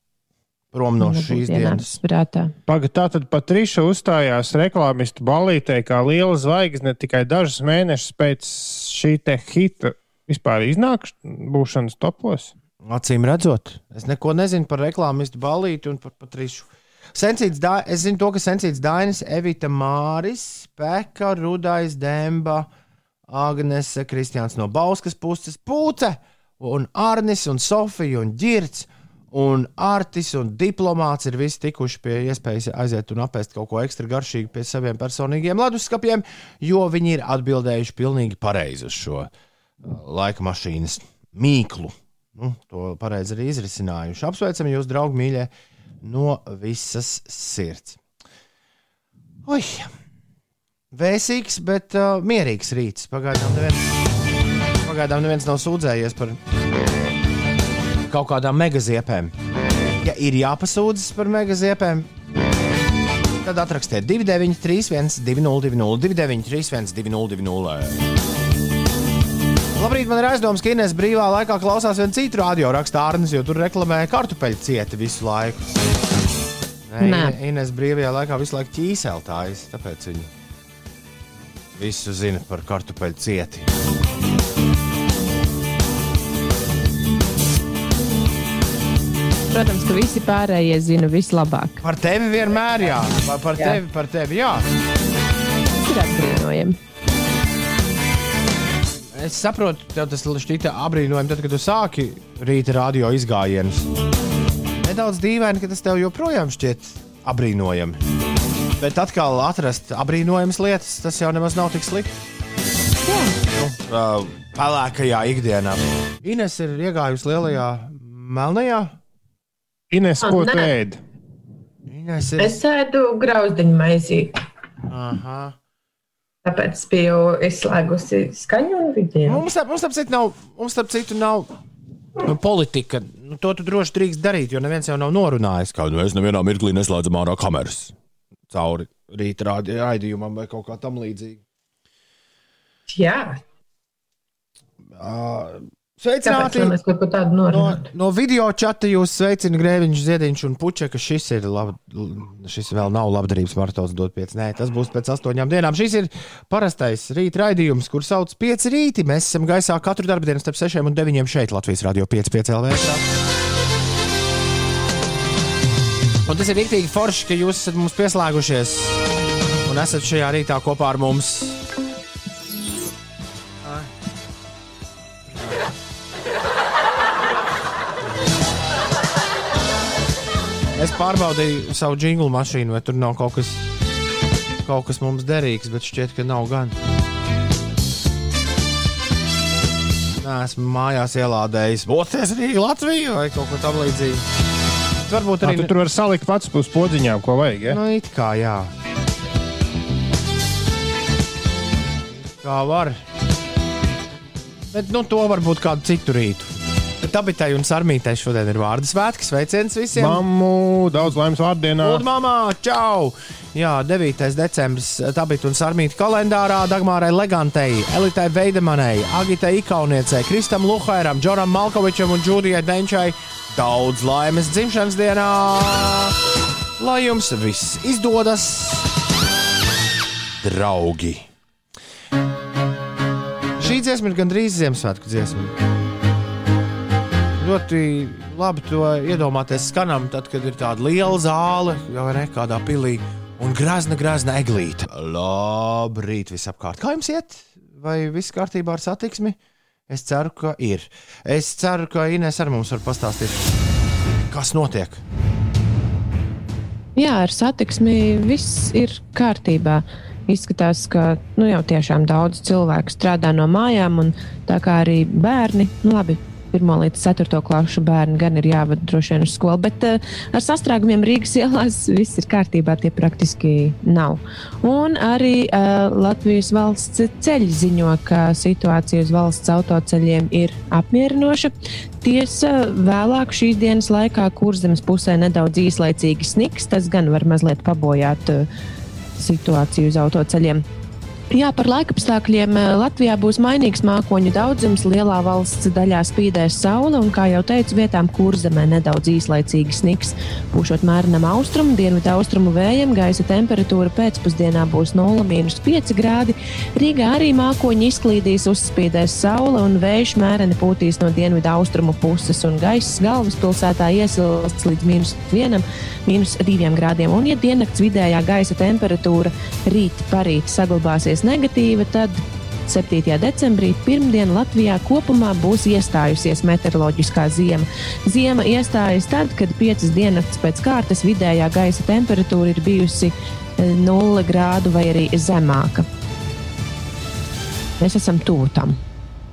prom no Nebūtu šīs dienas. Prātā. Pagaidām, tā tad Patriša uzstājās reklāmistu balītē kā liela zvaigzne tikai dažus mēnešus pēc šī te hita vispār iznākšanas topos. Acīm redzot, es neko nezinu par reklāmistu balīti un par Patrišu. Sensīts, Dai- es zinu to, ka Sensīts Dainis, Evita Māris, Peka, Rudais, Demba, Agnese, Kristiāns no Bauskas puses, Pūce, un Arnis, un Sofija, un Girts, un Artis, un diplomāts ir visi tikuši pie iespējas aiziet un apēst kaut ko ekstra garšīgu pie saviem personīgiem leduskapiem, jo viņi ir atbildējuši pilnīgi pareizi uz šo uh, laika mašīnas mīklu. Nu, to pareizi arī izrisinājuši. Apsveicam jūs, draugi, mīļie, no visas sirds. Ui! Vēsīgs, bet uh, mierīgs rīts. Pagaidām neviens, pagaidām neviens nav sūdzējies par kaut kādām megaziepēm. Ja ir jāpasūdzas par megaziepēm, tad atrakstiet 293, 202, 293, 202. Labrīt, man ir aizdoms, ka Inês brīvā laikā klausās vienu citu radio rakstu ārnes, jo tur reklamē kartupeļu cieti visu laiku. Nē, Inês brīvajā laikā visu laiku ķīseltājas, tāpēc viņi visu zina par kartupeļu cieti. Protams, ka visi pārējie zina vislabāk. Par tevi vienmēr jā, par, par Jā. tevi, par tevi jā. Tas ir apbrīnojami. Es saprotu, tev tas šķita apbrīnojami, tad, kad tu sāki rīta radio izgājienus. Nedaudz dīvaini, ka tas tev joprojām šķiet apbrīnojami. Bet atkal atrast apbrīnojamas lietas, tas jau nemaz nav tik slikti. Jā, Nu, uh, pelēkajā ikdienā. Ines ir iegājusi lielajā melnajā. Ines, ko tu ēdi? Ines ir. Es ēdu grauzdiņu maizīti, Aha. tāpēc biju izslēgusi skaņu un video. Mums, ap- mums, ap citu nav, mums, ap citu nav nu, politika, nu, to tu droši drīkst darīt, jo neviens jau nav norunājis, ka nu, es nevienā mirklī neslēdzu ārā kameras cauri rīta raidījumam vai kaut kā tam līdzīga. Jā, kāpēc Sveicināti! No, no video čata jūs sveicina Grēviņš, Ziediņš un Puķeka. Šis ir lab, šis vēl nav labdarības maratons dot 5. Nē, tas būs pēc astoņām dienām. Šis ir parastais rīta raidījums, kur sauc 5 rīti. Mēs esam gaisā katru dienu starp 6 un 9 šeit Latvijas radio 5, 5 LV. Un tas ir rīktīgi forši, ka jūs esat mums pieslēgušies un esat šajā rītā kopā ar mums. Es pārbaudīju savu jinglu mašīnu, vai tur nav kaut kas, kaut kas mums derīgs, bet šķiet, ka nav gan. Nē, esmu mājās ielādējis. Boties Rīgā, Latvijā vai kaut ko tamlīdzīgu. Varbūt arī tu tur var salikt pats uz podziņām, ko vajag. Ja? Nu, it kā jā. Kā var. Bet nu, to varbūt kādu citu rītu. Bet abitai un sarmītai šodien ir vārdu svētki. Sveiciens visiem! Mammu, daudz laimes vārdienā. Un mamā, čau! Jā, 9. decembris, Tabita un Sarmīta kalendārā, Dagmārai Legantei, Elitai Veidemanai, Agitai Ikauniecei, Kristam Luhairam, Džoram Malkovičam un Džudijai Denčai daudz laimes dzimšanas dienā! Lai jums viss izdodas, draugi! Šī dziesma ir gandrīz Ziemassvētku dziesma. Ļoti labi to iedomāties skanam, tad, kad ir tāda liela zāle, jau ne kādā pilī, un grazna, grazna eglīte. Labrīt, visapkārt. Kā jums iet? Vai viss kārtībā ar satiksmi? Es ceru, ka ir. Es ceru, ka Inês ar mums var pastāstīt, kas notiek. Jā, ar satiksmi viss ir kārtībā. Izskatās, ka nu, jau tiešām daudz cilvēku strādā no mājām, un tā kā arī bērni, nu labi, 1 līdz 4 klasu bērni gan ir jāvada droši vien uz skolu, bet uh, ar sastrēgumiem Rīgas ielās viss ir kārtībā, tie praktiski nav. Un arī uh, Latvijas valsts ceļi ziņo, ka situācija uz valsts autoceļiem ir apmierinoša. Tiesa, vēlāk šīs dienas laikā kurzemes pusē nedaudz īslaicīgi sniks, tas gan var mazliet pabojāt uh, situāciju uz autoceļiem. Jā, par laikapstākļiem eh, Latvijā būs mainīgs mākoņu daudzums. Lielā valsts daļā spīdēs saule, un, kā jau teicu, vietām kurzemē nedaudz īslaicīgi sniks. Pūšot mērenam austrumu, dienvidu austrumu vējam, gaisa temperatūra pēcpusdienā būs 0,5 grādi. Rīgā arī mākoņi izklīdīs, uzspīdēs saule, un vējš mēreni pūtīs no dienvidu austrumu puses, un gaiss galvaspilsētā iesilsts līdz mīnus 1, mīnus 2 grādiem. Un, ja diennakts vidējā gaisa temperatūra rīt parīt saglabāsies negatīva, tad 7. decembrī pirmdien Latvijā kopumā būs iestājusies meteoroloģiskā ziema. Ziema iestājas tad, kad piecas diennakts pēc kārtas vidējā gaisa temperatūra ir bijusi 0 grādu vai arī zemāka. Mēs esam tuvu tam.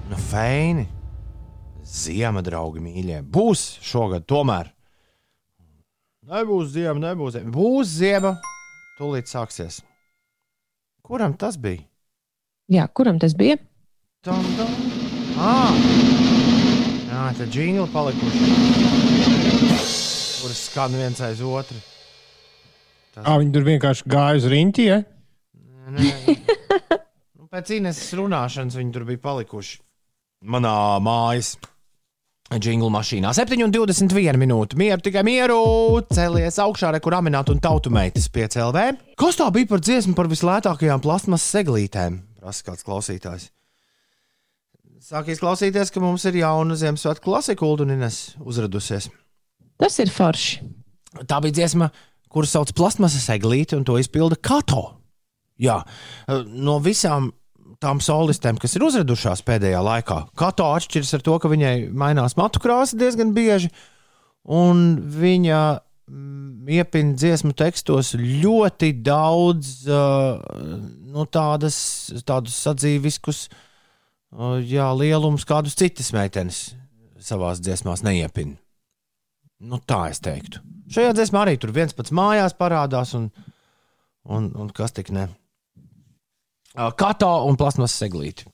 Nu, feini! Ziema, draugi, mīļie! Būs šogad tomēr! Nebūs ziema, nebūs ziema. Būs ziema! Tūlīt sāksies. Kuram tas bija? Jā, kuram tas bija? Tam, tam. Ah! Jā, tā džingli palikuši. Kuras skan viens aiz otru. À, viņi tur vienkārši gāja uz riņķi. Ja? Nē, nu, pēc Ineses runāšanas viņi tur bija palikuši manā mājas. Džinglu mašīnā 7,21 minūte. Mieru tikai mieru. Cēlies augšā, re, kur aminēt un tautu meitas pie CLV. Kas tā bija par dziesmu par vislētākajām plasmas seglītēm? Prasa kāds klausītājs. Sāk izklausīties, ka mums ir jauna Ziemassvētku klasika, Ulduninas uzradusies. Tas ir forši. Tā bija dziesma, kuras sauc plasmasas eglīti, un to izpilda Kato. Jā, no visām tām solistēm, kas ir uzradušās pēdējā laikā, Kato atšķiras ar to, ka viņai mainās matu krāsa diezgan bieži, un viņa mm, iepina dziesmu tekstos ļoti daudz uh, nu, tādas, tādus sadzīviskus uh, jā, lielumus, kādus citas meitenes savās dziesmās neiepina. Nu, tā es teiktu. Šajā dziesmā arī tur viens pats mājās parādās, un, un, un kas tik ne. Kato un plasmas seglīti.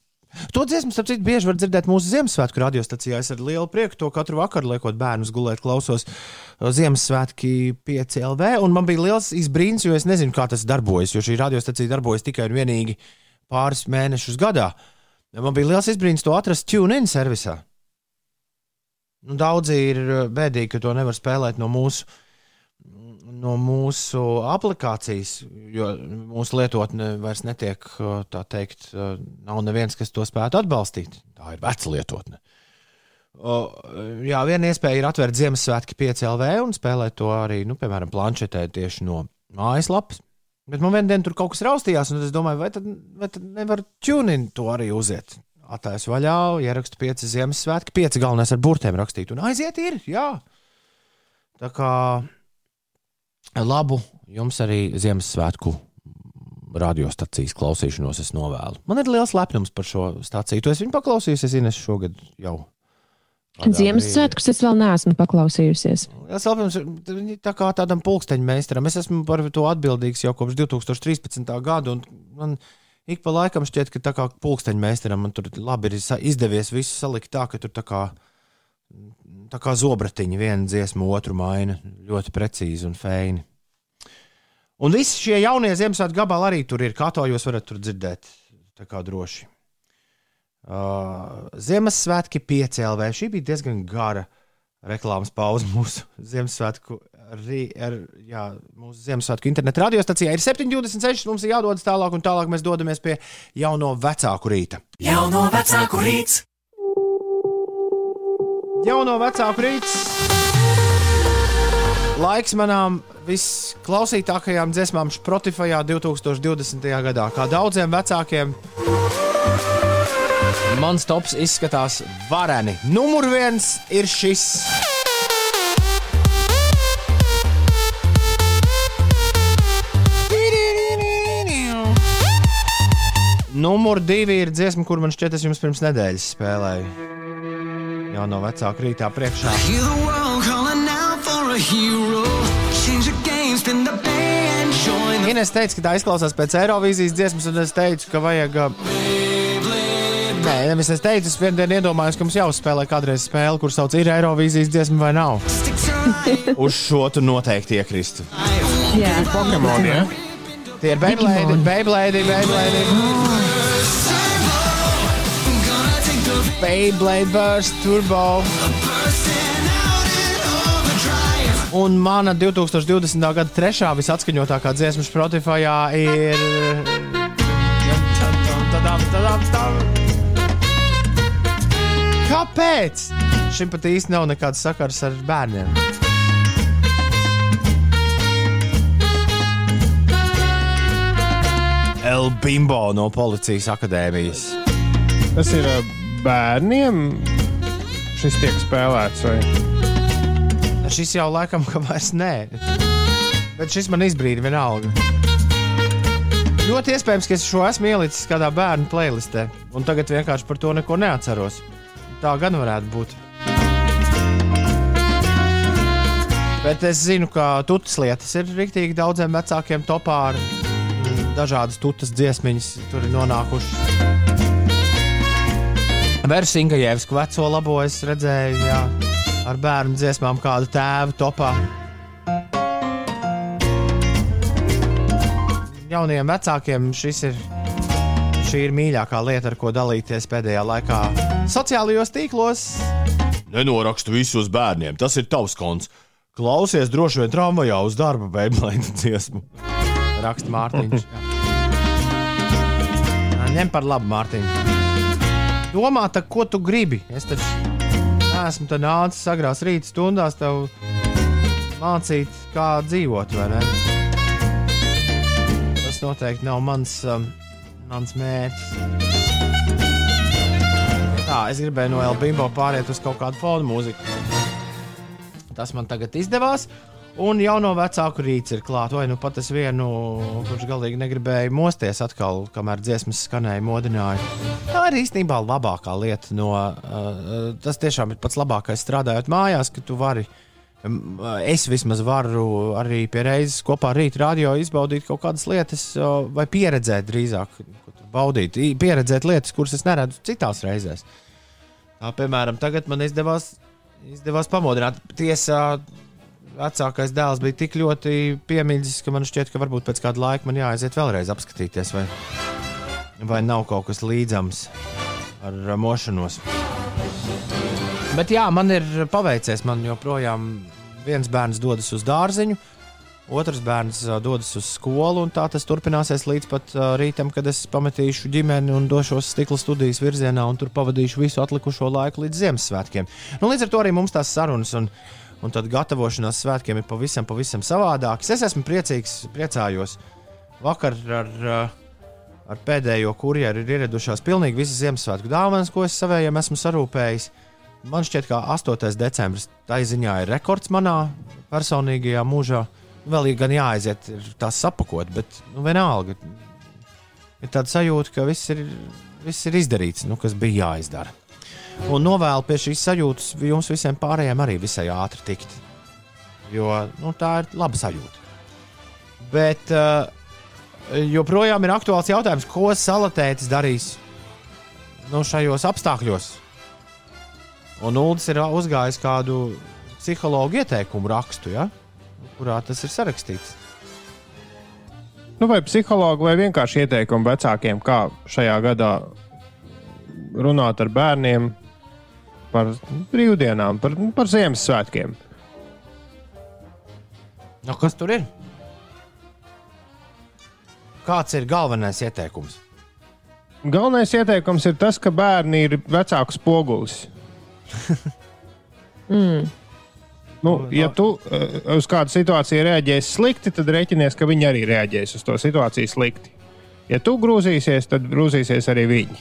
To dziesmu, starp citu, bieži var dzirdēt mūsu Ziemassvētku radiostacijā. Es ar lielu prieku to katru vakaru, liekot bērnus gulēt, klausos Ziemassvētki 5 LV. Un man bija liels izbrīns, jo es nezinu, kā tas darbojas, jo šī radiostacija darbojas tikai un vienīgi pāris mēnešus gadā. Man bija liels izbrīns to atrast TuneIn servisā. Nu, daudzi ir bēdīgi, ka to nevar spēlēt no mūsu no mūsu aplikācijas, jo mūsu lietotne vairs netiek, tā teikt, nav neviens, kas to spētu atbalstīt. Tā ir veca lietotne. Jā, viena iespēja ir atvērt Ziemassvētku 5LV un spēlēt to arī, nu, piemēram, planšetē tieši no mājaslapas. Bet man vienā dienā tur kaut kas raustījās, un es domāju, vai tad, vai tad nevar tunin to arī uziet. Attēlus vaļā, ierakstu 5 Ziemassvētku, 5 galvenais ar burtiem rakstīt, un aiziet ir, jā. Tā kā labu jums arī Ziemassvētku radiostacijas klausīšanos es novēlu. Man ir liels lepnums par šo stāciju. Tu esi viņu paklausījusies, Ines, šogad jau. Ziemassvētkus es vēl neesmu paklausījusies. Es lepnums, tā kā tādam pulksteņmeistaram. Es esmu par to atbildīgs jau kopš 2013. gada, un man ik pa laikam šķiet, ka tā kā pulksteņmeistaram man tur labi ir izdevies visu salikt tā, ka tur tā kā tā kā zobratiņi, viena dziesma, otru maina ļoti precīzi un feini. Un visi šie jaunie Ziemassvētku gabali arī tur ir. Kā to jūs varat dzirdēt? Tā kā droši. Uh, Ziemassvētki 5 LV. Šī bija diezgan gara reklāmas pauze mūsu [laughs] Ziemassvētku, arī, ar, jā, mūsu Ziemassvētku internetu radiostacijā. Ir 7,26. Mums ir jādodas tālāk, un tālāk mēs dodamies pie jauno vecāku rīta. Jauno vecāku rīts! Jauno vecāku rīts. Laiks manām visklausītākajām dziesmām Spotify 2020. gadā. Kā daudziem vecākiem, mans tops izskatās vareni. Numur viens ir šis. Numur divi ir dziesma, kur man šķiet, es jums pirms nedēļas spēlēju. Jau no vecāka rītā priekšā. Ines teica, ka tā izklausās pēc Eirovīzijas dziesmas, un es teicu, ka vajag. Nē, nevis es teicu, es vienā dienā iedomājos, ka mums jāuzspēlē kādreiz spēle, kur sauc ir Eirovīzijas dziesma vai nav. [laughs] Uz šo tu noteikti iekristu. Jā, Pokemon, ja? Tie ir Beyblade, Beyblade, Beyblade. Beyblade Burst Turbo. Un mana 2020. gada trešā visatskaņotākā dziesma Spotify ir. Kāpēc? Šim pat īsti nav nekāds sakars ar bērniem. El Bimbo no Policijas akadēmijas. Tas ir ā, bērniem. Šis tiek spēlēts. Vai? Šis jau laikam, ka vairs nē. Bet šis man izbrīna vienalga. Ļoti iespējams, ka es šo esmu ielicis kādā bērnu playlistē, un tagad vienkārši par to neko neatceros. Tā gan varētu būt. Bet es zinu, ka tutas lietas ir rīktīgi daudziem vecākiem topā ar dažādas tutas dziesmiņas, tur ir nonākušas. Versiņa Jēvska veco labo es redzēju, jā, ar bērnu dziesmām kādu tēvu topā. Jauniem vecākiem šis ir, šī ir mīļākā lieta, ar ko dalīties pēdējā laikā. Sociālajos tīklos nenorakstu visus bērniem, tas ir tavs konts. Klausies droši vien tramvajā uz darba beiglaina dziesmu. Raksta Mārtiņš. [laughs] Ņem par labu, Mārtiņ. Domā, tā, ko tu gribi? Es taču neesmu te nācis agrās rīta stundās tev mācīt, kā dzīvot? Tas noteikti nav mans, um, mans mērķis. Tā, es gribēju no Elbīmo pāriet uz kaut kādu fonu mūziku. Tas man tagad izdevās. Un jauno vecāku rīts ir klāts. Vai nu pat es vienu, kurš galīgi negribēja mosties atkal, kamēr dziesmas skanēja, modināja. Tā ir īstenībā labākā lieta. No, uh, tas tiešām ir pats labākais strādājot mājās, ka tu vari. um, Es vismaz varu arī pie reizes kopā ar rītu radio izbaudīt kaut kādas lietas, uh, vai pieredzēt drīzāk, baudīt, pieredzēt lietas, kuras es neredzu citās reizēs. Tā, piemēram, tagad man izdevās, izdevās pamodināt. Tiesā vecākais dēls bija tik ļoti piemīlis, ka man šķiet, ka varbūt pēc kāda laika man jāaiziet vēlreiz apskatīties, vai, vai nav kaut kas līdzams ar uh, mošanos. Bet jā, man ir paveicies. Man joprojām viens bērns dodas uz dārziņu, otrs bērns ā, dodas uz skolu, un tā tas turpināsies līdz pat ā, rītam, kad es pametīšu ģimeni un došos stikla studijas virzienā, un tur pavadīšu visu atlikušo laiku līdz Ziemassvētkiem. Nu, līdz ar to arī mums tās sarunas un, un tad gatavošanās svētkiem ir pavisam, pavisam savādākas. Es esmu priecīgs, priecājos. Vakar ar, ā, ar pēdējo kurjeru ir ieradušās pilnīgi visas Ziemassvētku dāvanas, ko es savējiem esmu sarūpējis. Man šķiet, ka 8. decembris tā ziņā ir rekords manā personīgajā mūžā. Vēl ir gan jāaiziet, ir tās sapakot, bet nu, vienalga. Ir tāda sajūta, ka viss ir, viss ir izdarīts, nu, kas bija jāizdara. Un novēlu pie šīs sajūtas jums visiem pārējiem arī visai ātri tikt. Jo nu, tā ir laba sajūta. Bet uh, joprojām ir aktuāls jautājums, ko salatētis darīs nu, šajos apstākļos. Un Ulas ir uzgājis kādu psihologu ieteikumu rakstu, ja? kurā tas ir sarakstīts. Nu, vai psihologi, vai vienkārši ieteikumi vecākiem, kā šajā gadā runāt ar bērniem par brīvdienām, par, par Ziemassvētkiem. Nu, kas tur ir? Kāds ir galvenais ieteikums? Galvenais ieteikums ir tas, ka bērni ir vecāku spogulis. [laughs] Mm. Nu, ja tu uh, uz kādu situāciju reaģēsi slikti, tad rēķinies, ka viņi arī reaģēs uz to situāciju slikti. Ja tu grūzīsies, tad grūzīsies arī viņi.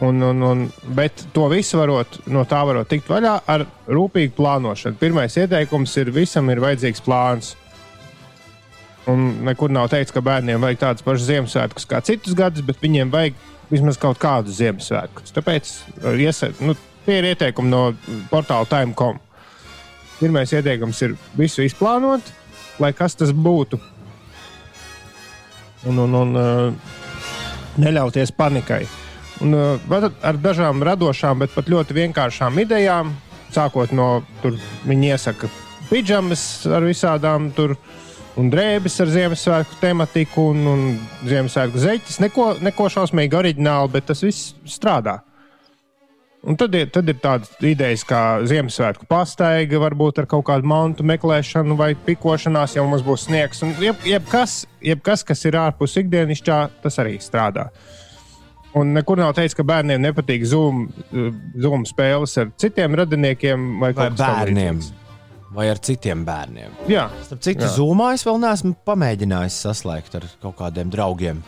Un, un, un, bet to visu varot, no tā var tikt vaļā ar rūpīgu plānošanu. Pirmais ieteikums ir, visam ir vajadzīgs plāns. Un nekur nav teikts, ka bērniem vajag tādus pašus Ziemassvētkus kā citus gadus, bet viņiem vajag vismaz kaut kādus Ziemassvētkus. Tāpēc uh, iesa, nu, tie ir ieteikumi no portāla Time.com. Pirmais ieteikums ir visu izplānot, lai kas tas būtu. Un, un, un uh, neļauties panikai. Un, uh, var ar dažām radošām, bet pat ļoti vienkāršām idejām, sākot no tur, viņi iesaka pidžamas ar visādām tur un drēbes ar Ziemassvētku tematiku un, un Ziemassvētku zeķis. Neko, neko šausmīgi oriģināli, bet tas viss strādā. Un tad ir, tad ir tādas idejas, kā Ziemassvētku pastaiga, varbūt ar kaut kādu mantu meklēšanu vai pikošanās, ja mums būs sniegs. Un jeb, jebkas, jebkas, kas ir ārpus ikdienišķā, tas arī strādā. Un nekur nav teikts, ka bērniem nepatīk Zoom, zoom spēles ar citiem radiniekiem vai, Vai bērniem? Vai ar citiem bērniem? Jā, Starp citu, zumā es vēl neesmu pamēģinājis saslēgt ar kaut kādiem draugiem.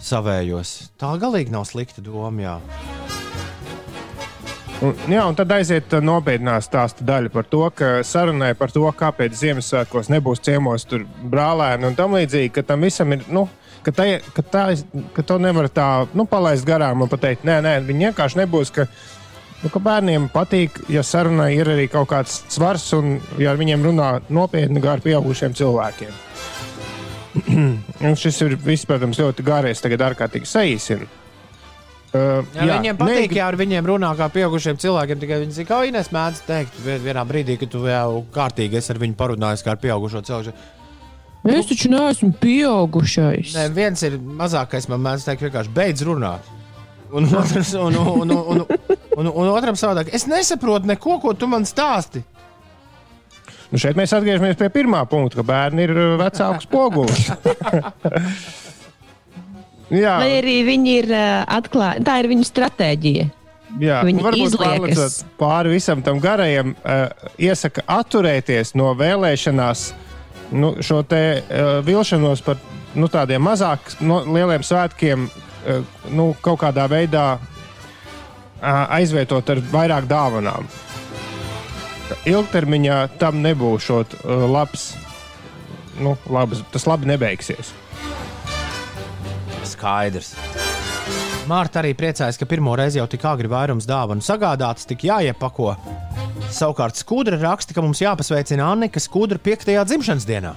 Savējos. Tā galīgi nav slikta doma. Jā. Un, jā, un tad aiziet uh, nopietnā stāsta daļa par to, ka sarunai par to, kāpēc Ziemassvētkos nebūs ciemos tur brālēni un tam līdzīgi, ka tam visam ir. Nu, Ka, tai, ka, tā, ka to nevar tā nu, palaist garām un pateikt, nē, nē, viņi vienkārši nebūs. Ka, nu, ka bērniem patīk, ja sarunai ir arī kaut kāds svars un ja ar viņiem runā nopietni kā ar pieaugušiem cilvēkiem. [clears throat] šis ir viss, protams, ļoti gāries, tagad ārkārtīgi saīsina. Uh, Jā, jā, viņiem patīk, negrib- ja ar viņiem runā kā pieaugušiem cilvēkiem. Tikai viņi zina, kā Inês mēdz teikt, vien- vienā brīdī, kad tu jau kārtīgi esi ar viņu parunājis kā ar pieaugušo cilvēku. Es taču neesmu pieaugušais. Nē, viens ir mazākais, man teikt, vienkārši beidz runāt. Un otrs, un, un, un, un, un, un otram savādāk. Es nesaprotu neko, ko tu man stāsti. Nu šeit mēs atgriežamies pie pirmā punkta, ka bērni ir uh, vecāku spogulis. [laughs] jā, Vai arī viņi ir atklāti? Tā ir viņu stratēģija. jā. viņi Un varbūt pārlecot pāri visam tam garajam, uh, iesaka atturēties no vēlēšanās nu, šo te uh, vilšanos par nu, tādiem mazāk no, lieliem svētkiem uh, nu, kaut kādā veidā uh, aizvietot ar vairāk dāvanām. Ilgtermiņā tam nebūs šot, uh, labs, nu, labs, tas labi nebeigsies. Skaidrs. Mārta arī priecājas, ka pirmo reizi jau tik agri vairums dāvanu sagādātas, tik jāiepako. Savukārt skudra raksta, ka mums jāpasveicina Annika skudra 5. dzimšanas dienā.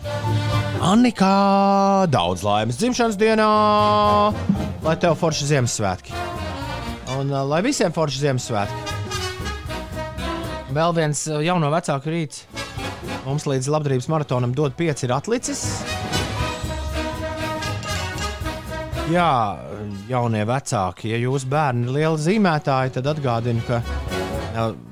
Annika, daudz laimes dzimšanas dienā, lai tev forši Ziemassvētki. Un uh, lai visiem forši Ziemassvētki. Vēl viens uh, jauno vecāku rīts. Mums līdz labdarības maratonam dod pieci ir atlicis. Jā, jaunie vecāki, ja jūsu bērni ir lieli zīmētāji, tad atgādinu, ka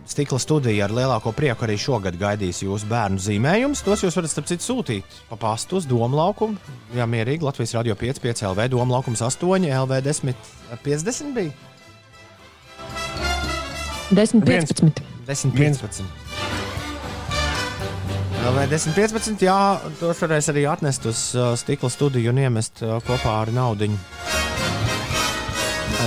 stikla studija ar lielāko prieku arī šogad gaidīs jūsu bērnu zīmējumus. Tos jūs varat, starp citu, sūtīt pa pastu uz Doma laukumu. Jā, mierīgi Latvijas radio 5, 5 LV, Doma laukums 8, LV 10, 50 bija. 10, Viens. 15. 10, 15. LV 10, 15. Jā, tos varēs arī atnest uz stikla studiju un iemest kopā ar naudu.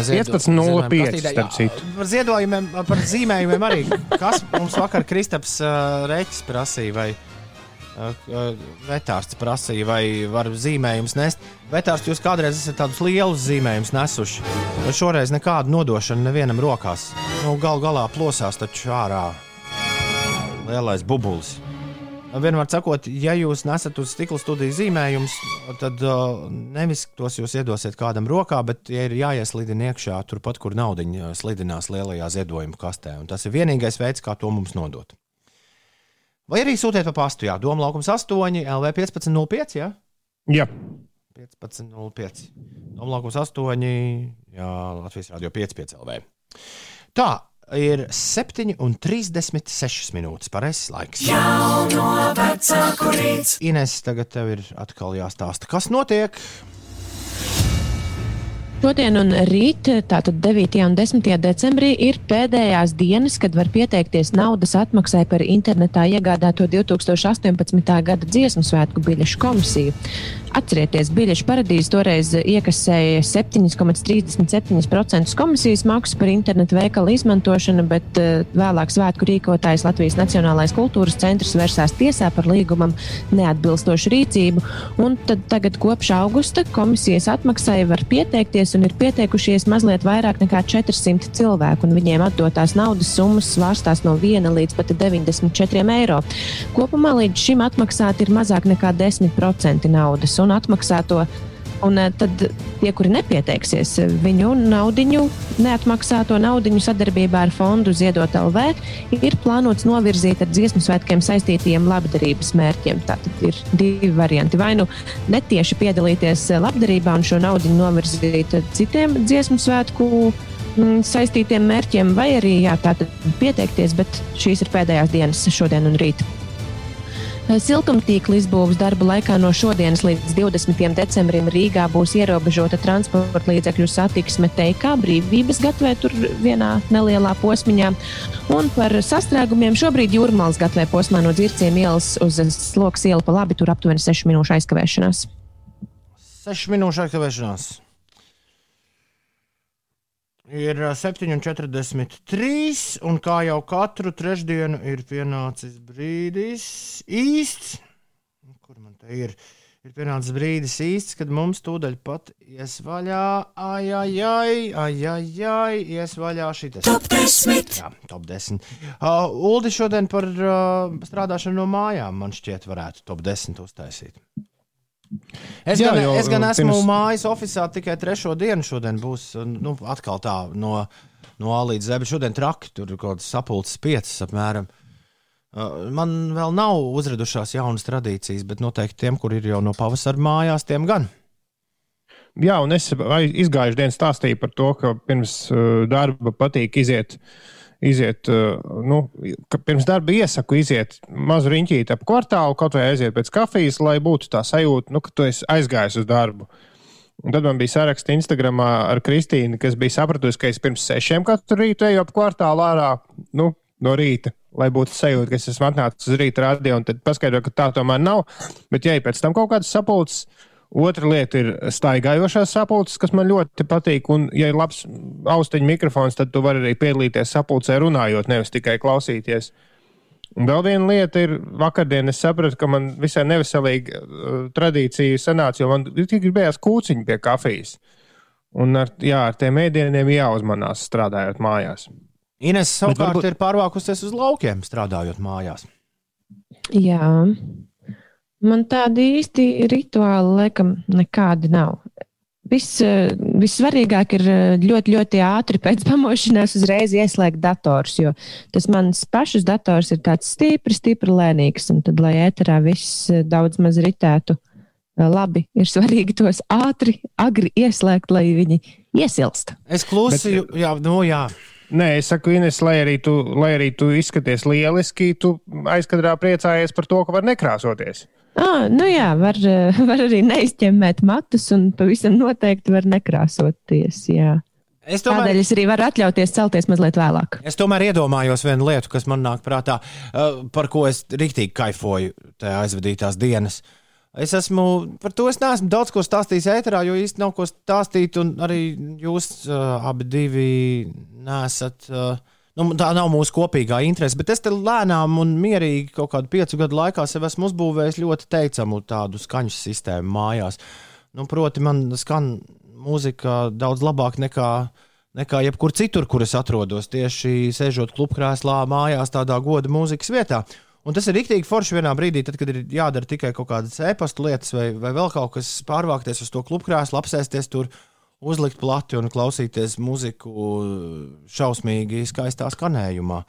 15.05 starp citu. Par ziedojumiem, par zīmējumiem arī. Kas mums vakar Kristaps uh, Reķis prasīja, vai uh, vetārsts prasīja, vai var zīmējumus nest. Vetārsts, jūs kādreiz esat tādus lielus zīmējumus nesuši. Šoreiz nekādu nodošanu nevienam rokās. Nu, gal galā plosās taču ārā lielais bubulis. Vienmēr sakot, ja jūs nesat uz stikla studiju zīmējumus, tad uh, nevis tos jūs iedosiet kādam rokā, bet ja ir jāieslidina iekšā turpat, kur naudiņa slidinās lielajā ziedojuma kastē. Un tas ir vienīgais veids, kā to mums nodot. Vai arī sūtiet pa pastu, jā, Doma laukums 8, LV 1505, jā? Jā, 1505. Doma laukums 8, jā, Latvijas radio 55 LV. Tā ir 7,36 minūtes. Pareizais laiks. Jauno vecāku rīts. Ines, tagad tev ir atkal jāstāsta, kas notiek. Šodien un rīt, tātad 9. un 10. decembrī, ir pēdējās dienas, kad var pieteikties naudas atmaksai par internetā iegādāto 2018. gada dziesmu svētku biļešu komisiju. Atcerieties, biļešu paradīze toreiz iekasēja 7,37% komisijas maksu par internetu veikalu izmantošanu, bet uh, vēlāk svētku rīkotājs Latvijas Nacionālais kultūras centrs vērsās tiesā par līgumam neatbilstošu rīcību. Un tad tagad kopš augusta komisijas atmaksai var pieteikties un ir pieteikušies mazliet vairāk nekā 400 cilvēku, un viņiem atdotās naudas summas svārstās no 1 līdz pat 94 eiro. Kopumā līdz šim atmaksāti ir mazāk nekā 10% naudas un atmaksāto. Un eh, tad tie, kuri nepieteiksies, viņu naudiņu, neatmaksāto naudiņu sadarbībā ar fondu Ziedot LV, ir plānots novirzīt ar dziesmu svētkiem saistītiem labdarības mērķiem. Tātad ir divi varianti. Vai nu netieši piedalīties labdarībā un šo naudu novirzīt citiem dziesmu svētku mm, saistītiem mērķiem, vai arī jā, pieteikties, bet šīs ir pēdējās dienas, šodien un rīt. Siltumtīkla izbūves darba laikā no šodienas līdz 20. decembrim Rīgā būs ierobežota transporta līdzekļu satiksme teikā, brīvības gatavē, tur vienā nelielā posmiņā. Un par sastrēgumiem šobrīd jūrmālas gatavē posmā no dzirciem ielas uz sloks ielu pa labi, tur aptuveni 6 minūšu aizkavēšanās. 6 minūšu aizkavēšanās. Ir ā, 7,43, un kā jau katru trešdienu ir pienācis brīdis īsts. Kur man te ir? Ir pienācis brīdis īsts, kad mums tūdaļ pat ies vaļā, ai, ai, ai, ai, ai, ai ies vaļā šitas. Top 10. Jā, top 10. Uh, Uldi šodien par uh, strādāšanu no mājām man šķiet varētu top 10 uztaisīt. Es Jā, gan, jo, es gan uh, esmu pirms- mājas oficiālā tikai trešo dienu. Šodien būs uh, nu, atkal tā no, no A līdz Z, bet šodien traki tur kaut kāds sapulces piecas apmēram. Uh, Man vēl nav uzradušās jaunas tradīcijas, bet noteikti tiem, kur ir jau no pavasara mājās, tiem gan. Jā, un es izgājuši dienu stāstīju par to, ka pirms uh, darba patīk iziet. Iziet, uh, nu, pirms darba iesaku iziet mazu riņķīti ap kvartālu, kaut vai aiziet pēc kafijas, lai būtu tā sajūta, nu, ka tu esi aizgājis uz darbu. Un tad man bija saraksts Instagram ar Kristīnu, kas bija sapratusi, ka es pirms sešiem katru rītu eju ap kvartālu ārā nu, no rīta, lai būtu sajūta, ka es esmu atnācis uz rīta radio, un tad paskaidroju, ka tā tomēr nav. Bet, ja ir pēc tam kaut kādas sapulces, Otra lieta ir staigājošās sapulces, kas man ļoti patīk. Un, ja ir labs austiņu mikrofons, tad tu vari arī piedalīties sapulcē runājot, nevis tikai klausīties. Un vēl viena lieta ir, vakardien es sapratu, ka man visai neveselīga uh, tradīcija sanāca, jo man tikai gribējās kūciņu pie kafijas. Un ar, jā, ar tiem ēdieniem jāuzmanās strādājot mājās. Ines savukārt varbūt... ir pārvākusies uz laukiem, strādājot mājās. Jā, Man tādi īsti rituāli, laikam, nekādi nav. Viss, eh, vissvarīgāk ir eh, ļoti, ļoti ātri pēc pamošanās uzreiz ieslēgt dators, jo tas mans pašas dators ir tāds stipri, stipri lēnīgs, un tad, lai ēterā viss eh, daudz maz ritētu labi, ir svarīgi tos ātri, agri ieslēgt, lai viņi iesilst. Es klusi, Bet, jā, nu jā. Nē, es saku, Ines, lai arī, tu, lai arī tu izskaties lieliski, tu aizkadrā priecājies par to, ka var nekrāsoties. Ah, nu jā, var, [laughs] var arī neizķemmēt matus, un pavisam noteikti var nekrāsoties. Jā. Es tomēr, Tādēļ es arī varu atļauties celties mazliet vēlāk. Es tomēr iedomājos vienu lietu, kas man nāk prātā, par ko es rīktīgi kaifoju tajā aizvadītās dienas. Es esmu par to es neesmu daudz ko stāstījis ēterā, jo īsti nav ko stāstīt, un arī jūs uh, abi divi nesat. Uh, nu, tā nav mūsu kopīgā interese, bet es te lēnām un mierīgi kaut kādu piecu gadu laikā sev esmu uzbūvējis ļoti teicamu tādu skaņas sistēmu mājās. Nu, proti, man skan mūzika daudz labāk nekā, nekā jebkur citur, kur es atrodos. Tieši sēžot klubkrēslā, mājās, tādā goda mūzikas vietā. Un tas ir rīktīgi forši vienā brīdī, tad, kad ir jādara tikai kaut kādas e-pasta lietas vai, vai vēl kaut kas, pārvākties uz to klubkrēslu, apsēsties tur uzlikt plati un klausīties muziku šausmīgi skaistā skanējumā.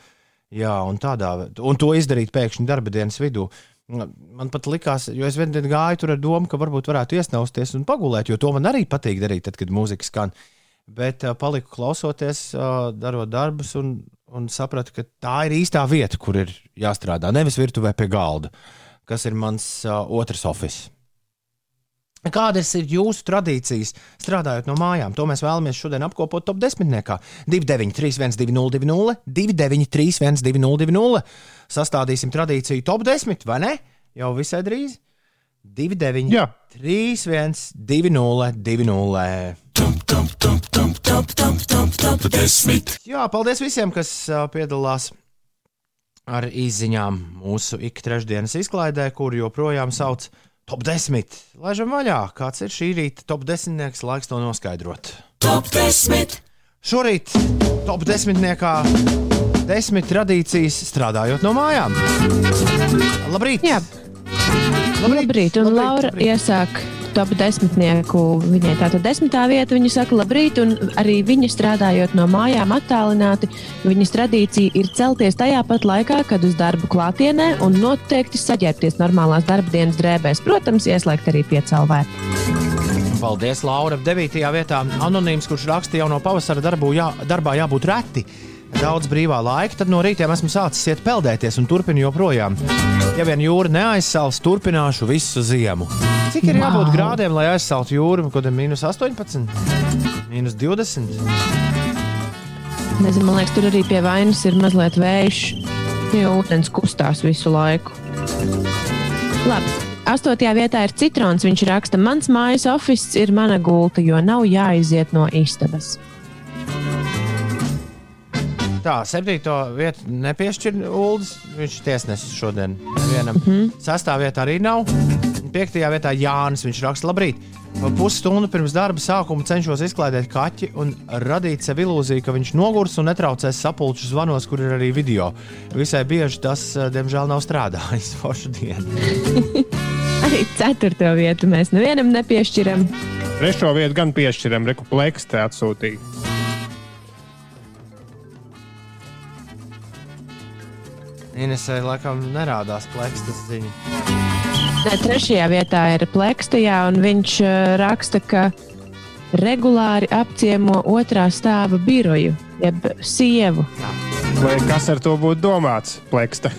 Jā, un, tādā, un to izdarīt pēkšņi darba dienas vidū. Man pat likās, jo es vienā gāju tur ar domu, ka varbūt varētu iesnausties un pagulēt, jo to man arī patīk darīt, tad, kad mūzika skan. Bet uh, paliku klausoties, uh, darot darbus, un, un sapratu, ka tā ir īstā vieta, kur ir jāstrādā. Nevis virtuvē pie galda, kas ir mans uh, otrs oficiāls. Kādas ir jūsu tradīcijas strādājot no mājām? To mēs vēlamies šodien apkopot top 10. 293, 1202, 293, 1202. Sastādīsim tradīciju top 10, vai ne? Jau visai drīz. 29, Jā. 3, 1, 2, 0, 2, 0. Jā, paldies visiem, kas piedalās ar izziņām mūsu ik trešdienas izklaidē, kur joprojām sauc par Top 10. Laižam vaļā, kāds ir šī rīta top 10. laiks to noskaidrot. Top 10. Šorīt top 10. desmit tradīcijas strādājot no mājām. Labrīt! Jā. Labrīt, labrīt. un labrīt, Laura labrīt. iesāk top desmitnieku. Viņai tā ir desmitā vieta. Viņa saka, labrīt, un arī viņa strādājot no mājām attālināti. Viņas tradīcija ir celties tajā pat laikā, kad uz darbu klātienē, un noteikti saģērbties normālās darba dienas drēbēs. Protams, ieslēgt arī piecēlvē. Paldies, Laura. 9. vietā anonīms, kurš raksta jau no pavasara darbu, jā, darbā jābūt reti daudz brīvā laika, tad no rīta esmu sācis iet peldēties un turpinu joprojām. Ja vien jūra neaizsals, turpināšu visu ziemu. Cik ir jābūt wow. grādiem, lai aizsaltu jūru? Kaut kāda minus 18, minus 20. Nezinu, man liekas, tur arī pie vainas ir mazliet vējš, jo ūdens kustās visu laiku. Labi. Astotajā vietā ir citrons. Viņš raksta, mans mājas oficiāls ir mana gulta, jo nav jāiziet no istabas. Tā, septīto vietu nepiešķir Ulas. Viņš ir tiesnesis šodien. Vienam. Mm -hmm. Sastāvā vietā arī nav. Piektajā vietā Jānis. Viņš raksta, labrīt. Pusstundu pirms darba sākuma cenšos izklaidēt kaķi un radīt sev ilūziju, ka viņš nogurs un netraucēs sapulču zvanos, kur ir arī video. Visai bieži tas, eh, diemžēl, nav strādājis. [laughs] Foršu dienu. [laughs] arī ceturto vietu mēs nevienam nepiešķiram. Trešo vietu gan piešķiram, rekupleks te atsūtīja. Inesai laikam nerādās plekstas ziņa. Ne, trešajā vietā ir plekstījā, un viņš uh, raksta, ka regulāri apciemo otrā stāva biroju, jeb sievu. Vai kas ar to būtu domāts? Pleksta.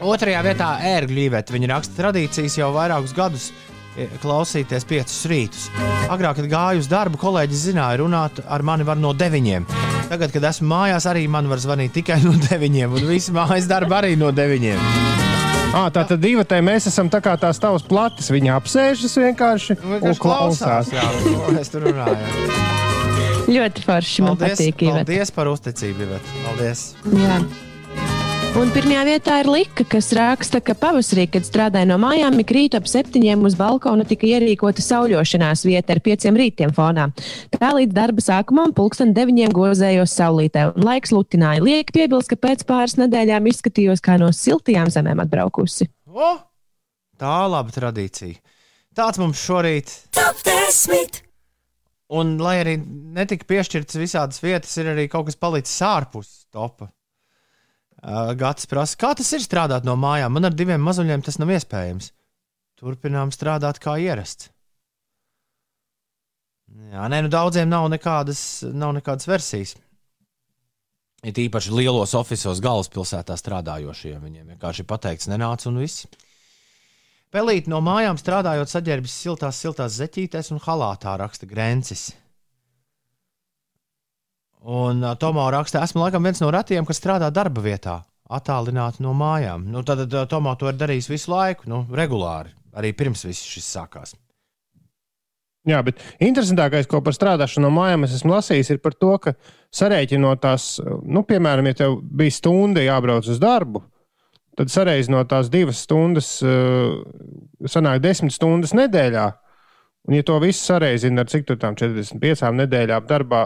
Otrajā vietā ērgļu īvēt. Viņa raksta tradīcijas jau vairākus gadus klausīties piecus rītus. Agrāk, kad gāju uz darbu, kolēģis zināja, runāt ar mani var no deviņiem. Tagad, kad esmu mājās, arī man var zvanīt tikai no 9, un visi mājas darba arī no 9. Ah, tā tad divi te mēs esam tā kā tās tavas plates. Viņa apsēžas vienkārši nu, un klausās. Jā, mēs tur runājam. Ļoti forši. Man paldies, patīk. Paldies par uzticību. Paldies. Jā. Un pirmajā vietā ir Lika, kas raksta, ka pavasarī, kad strādāja no mājām, ik rīt ap septiņiem uz balkona tika ierīkota sauļošanās vieta ar pieciem rītiem fonā. Tā līdz darba sākumam pulksten deviņiem gozējos saulītē, un laiks lutināja. Liek piebilst, ka pēc pāris nedēļām izskatījos kā no siltajām zemēm atbraukusi. O! Tā laba tradīcija. Tāds mums šorīt. Top 10. Un, lai arī netika piešķirtas visādas vietas, ir arī kaut kas palicis ārpus topa. Gatis prasa, kā tas ir strādāt no mājām. Man ar diviem mazuļiem tas nav iespējams. Turpinām strādāt kā ierasts. Jā, nē, nu daudziem nav nekādas, nav nekādas versijas. Ir īpaši lielos oficiālos galvaspilsētā strādājošiem. Viņiem vienkārši pateikts, nenāc un viss. Pelīt no mājām strādājot, saģērbis siltās, siltās zeķītēs un halātā raksta Grencis. Un uh, Tomā raksta, esmu laikam viens no retiem, kas strādā darba vietā, attālināti no mājām. Nu, tad uh, Tomā to ir darījis visu laiku, nu, regulāri, arī pirms viss šis sākās. Jā, bet interesantākais, ko par strādāšanu no mājām es esmu lasījis, ir par to, ka sarēķinot tās, nu, piemēram, ja tev bija stunda jābrauc uz darbu, tad sareizinot tās divas stundas, sanāk desmit stundas nedēļā. Un, ja to visu sareizina ar cik tām 45 nedēļām darbā,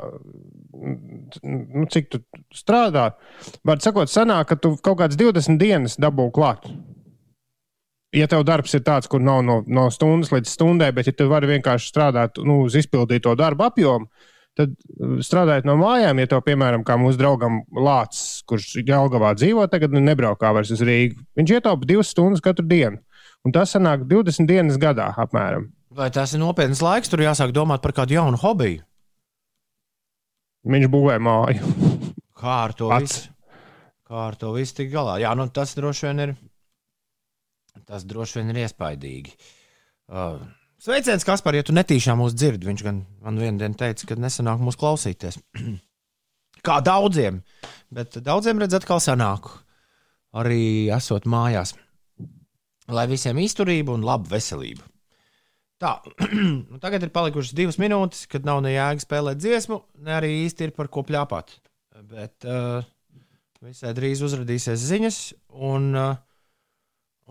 nu, cik tu strādā, var sakot, sanāk, ka tu kaut kādas 20 dienas dabū klāt. Ja tev darbs ir tāds, kur nav no, no stundas līdz stundai, bet ja tu vari vienkārši strādāt nu, uz izpildīto darbu apjomu, tad uh, strādājot no mājām, ja tev, piemēram, kā mūsu draugam Lācis, kurš Jālgavā dzīvo, tagad nu, nebraukā vairs uz Rīgu, viņš ietaupa divas stundas katru dienu. Un tas sanāk 20 dienas gadā apmēram. Vai tas ir nopietns laiks, tur jāsāk domāt par kādu jaunu hobiju? Viņš būvē māju. [laughs] Kā ar to Pats. visu? Kā ar to visu tik galā? Jā, nu tas droši vien ir. Tas droši vien ir iespaidīgi. Uh, sveiciens, Kaspar, ja tu netīšām mūs dzirdi. Viņš gan man vienā dienā teica, ka nesanāk mūs klausīties. [clears throat] Kā daudziem, bet daudziem redz atkal sanāk. Arī esot mājās. Lai visiem izturība un laba veselība. Tā, [clears throat] nu tagad ir palikušas divas minūtes, kad nav ne jēga spēlēt dziesmu, ne arī īsti ir par ko plāpāt. Bet uh, visai drīz uzrādīsies ziņas, un, uh,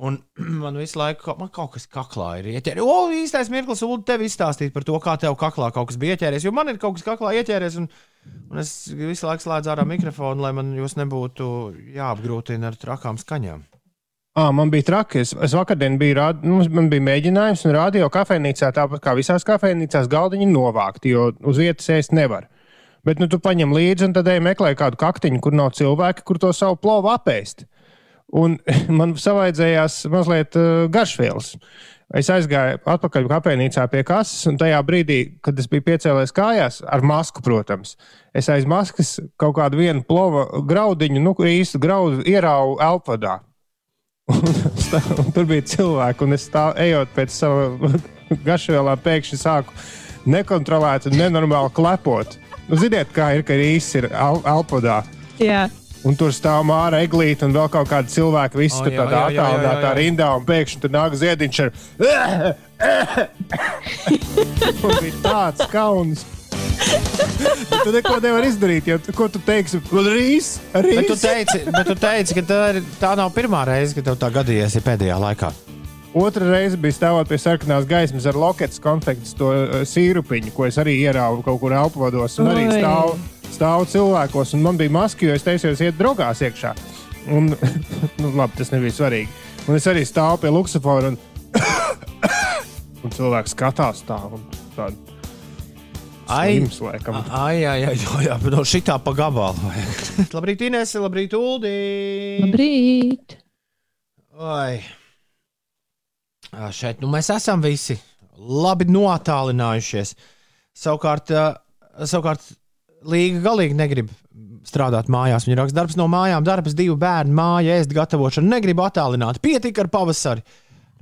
un [clears throat] man visu laiku man kaut kas kaklā ir ieķēries. O, īstais mirklis, un tev izstāstīt par to, kā tev kaklā kaut kas bija ieķēries. Jo man ir kaut kas kaklā ieķēries, un, un es visu laiku slēdzu ārā mikrofonu, lai man jūs nebūtu jāapgrūtina ar trakām skaņām. À, man bija traki. Es, es vakardien biju, rād, nu, man bija mēģinājums, un radio kafejnīcā, tāpat kā visās kafejnīcās, galdiņi novākti, jo uz vietas ēst nevar. Bet nu, tu paņem līdzi un tad ej meklē kādu kaktiņu, kur nav cilvēki, kur to savu plovu apēst. Un [laughs] man savaidzējās mazliet uh, garšvielas. Es aizgāju atpakaļ kafejnīcā pie kases, un tajā brīdī, kad es biju piecēlējis kājās, ar masku, protams, es aiz maskas kaut kādu plova graudiņu, nu, īstu graudu ieraugu elpadā. Un, stā- un tur bija cilvēki, un es tā ejot pēc sava [laughs] garšvielā, pēkšņi sāku nekontrolēt un nenormāli klepot. Nu, ziniet, kā ir, ka īsi ir el elpodā. Jā. Un tur stāv māra eglīte un vēl kaut kādi cilvēki. Visi O, tur tādā attālinātā rindā, un pēkšņi tur nāk ziediņš ar. [laughs] Man bija tāds kauns. Tu neko nevari izdarīt, jo ko tu teiksi? Rīs, Bet tu rīs. teici, bet tu teici ka tā, ir, tā nav pirmā reize, kad tev tā gadījies ir pēdējā laikā. Otra reize bija stāvot pie sarkanās gaismas ar loketas konfekts, to uh, sīrupiņu, ko es arī ieraugu kaut kur elpodos. Un arī Oi. stāv, stāv cilvēkos, un man bija maska, jo es teicu, iet drogās iekšā. Un, [laughs] nu, labi, tas nebija svarīgi. Un es arī stāvu pie luksafora, un, [coughs] un cilvēks skatās tā. Un, tādu, Ai, Slims, laikam. ai, ai, ai, jā, jā, no šitā pa gabalu. [laughs] labrīt, Inese, labrīt, Uldī. Labrīt! Ai. Šeit nu, mēs esam visi labi notālinājušies. Savukārt, savukārt Līga galīgi negrib strādāt mājās. Viņa raksta, darbs no mājām, darbs divu bērnu māja, ēst gatavošanu. Negribu attālināt, pietika ar pavasari.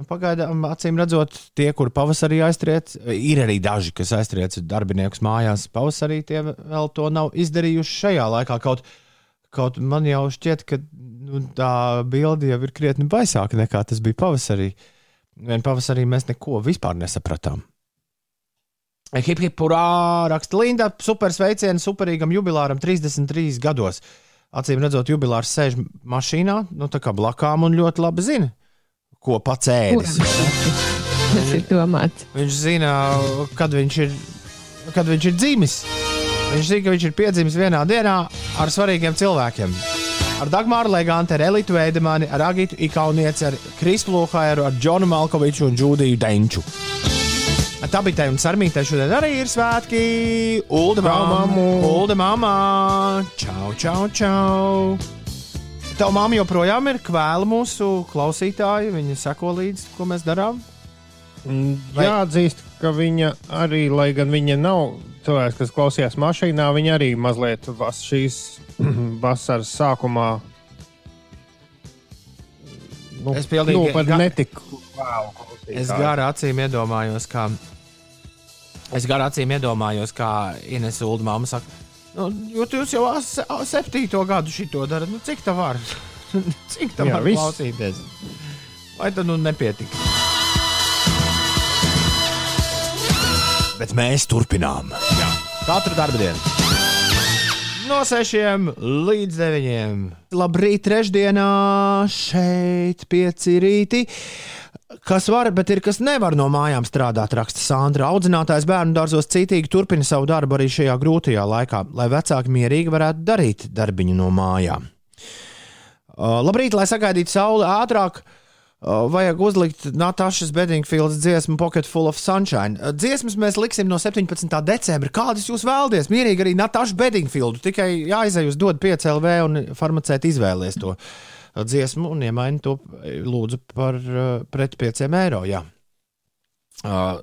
Nu, Pagaidām, acīm redzot, tie, kur pavasarī aiztriec, ir arī daži, kas aiztriec darbiniekus mājās. Pavasarī tie vēl to nav izdarījuši šajā laikā. Kaut, kaut man jau šķiet, ka nu, tā bilde jau ir krietni baisāka nekā tas bija pavasarī. Vien pavasarī mēs neko vispār nesapratām. Hip hip urā, raksta Linda, super sveicienu superīgam jubilāram 33 gados. Acīm redzot, jubilārs sēž mašīnā, nu tā kā blakām un ļoti labi zina, ko pats ēdis. Tas ir domāts. Viņš zina, kad viņš ir, kad viņš ir dzimis. Viņš zina, ka viņš ir piedzimis vienā dienā ar svarīgiem cilvēkiem. ar Dagmāru Legantu, ar Elitu Veidemani, ar Agitu Ikaunieci, ar Kristu Lohairu, ar Džonu Malkoviču un Džudiju Denču. Tabitai un Sarmītai šodien arī ir svētki. Ulda mamma, Ulda mamma, čau, čau, čau. Tava mamma joprojām ir kvēla mūsu klausītāja. Viņa seko līdzi, ko mēs darām. Vai- Jāatzīst, ka viņa arī, lai gan viņa nav cilvēks, kas klausījās mašīnā, viņa arī mazliet vas, šīs [clears throat] vasaras sākumā. Nu, Es pilnīgi- nu, par ga- netiku vēlu klausītāju. Es garā acīm iedomājos, kā. Es garā acīm iedomājos, kā Ines Ulda mamma saka, nu, jūs jau se- septīto gadu šito darat. Nu, cik tā var? [laughs] cik tā var viss. klausīties? Vai tad nu nepietika? Bet mēs turpinām. Jā. Katru dienu. No 6 līdz 9. Labrīt, trešdienā šeit pieci rīti. Kas var, bet ir kas nevar no mājām strādāt, raksta Sandra. Audzinātājs bērnu dārzos citīgi turpina savu darbu arī šajā grūtajā laikā, lai vecāki mierīgi varētu darīt darbiņu no mājām. Uh, labrīt, lai sagaidītu sauli ātrāk. Uh, vajag uzlikt Natāšas Bedingfields dziesmu Pocket Full of Sunshine. Uh, dziesmas mēs liksim no 17. decembra. Kādas jūs vēlaties? Mierīgi arī Natāšu Bedingfieldu. Tikai jāizej uz dod 5 LV un farmacēti izvēlēs to uh, dziesmu un iemaini to lūdzu par uh, pret 5 eiro. Jā. Uh,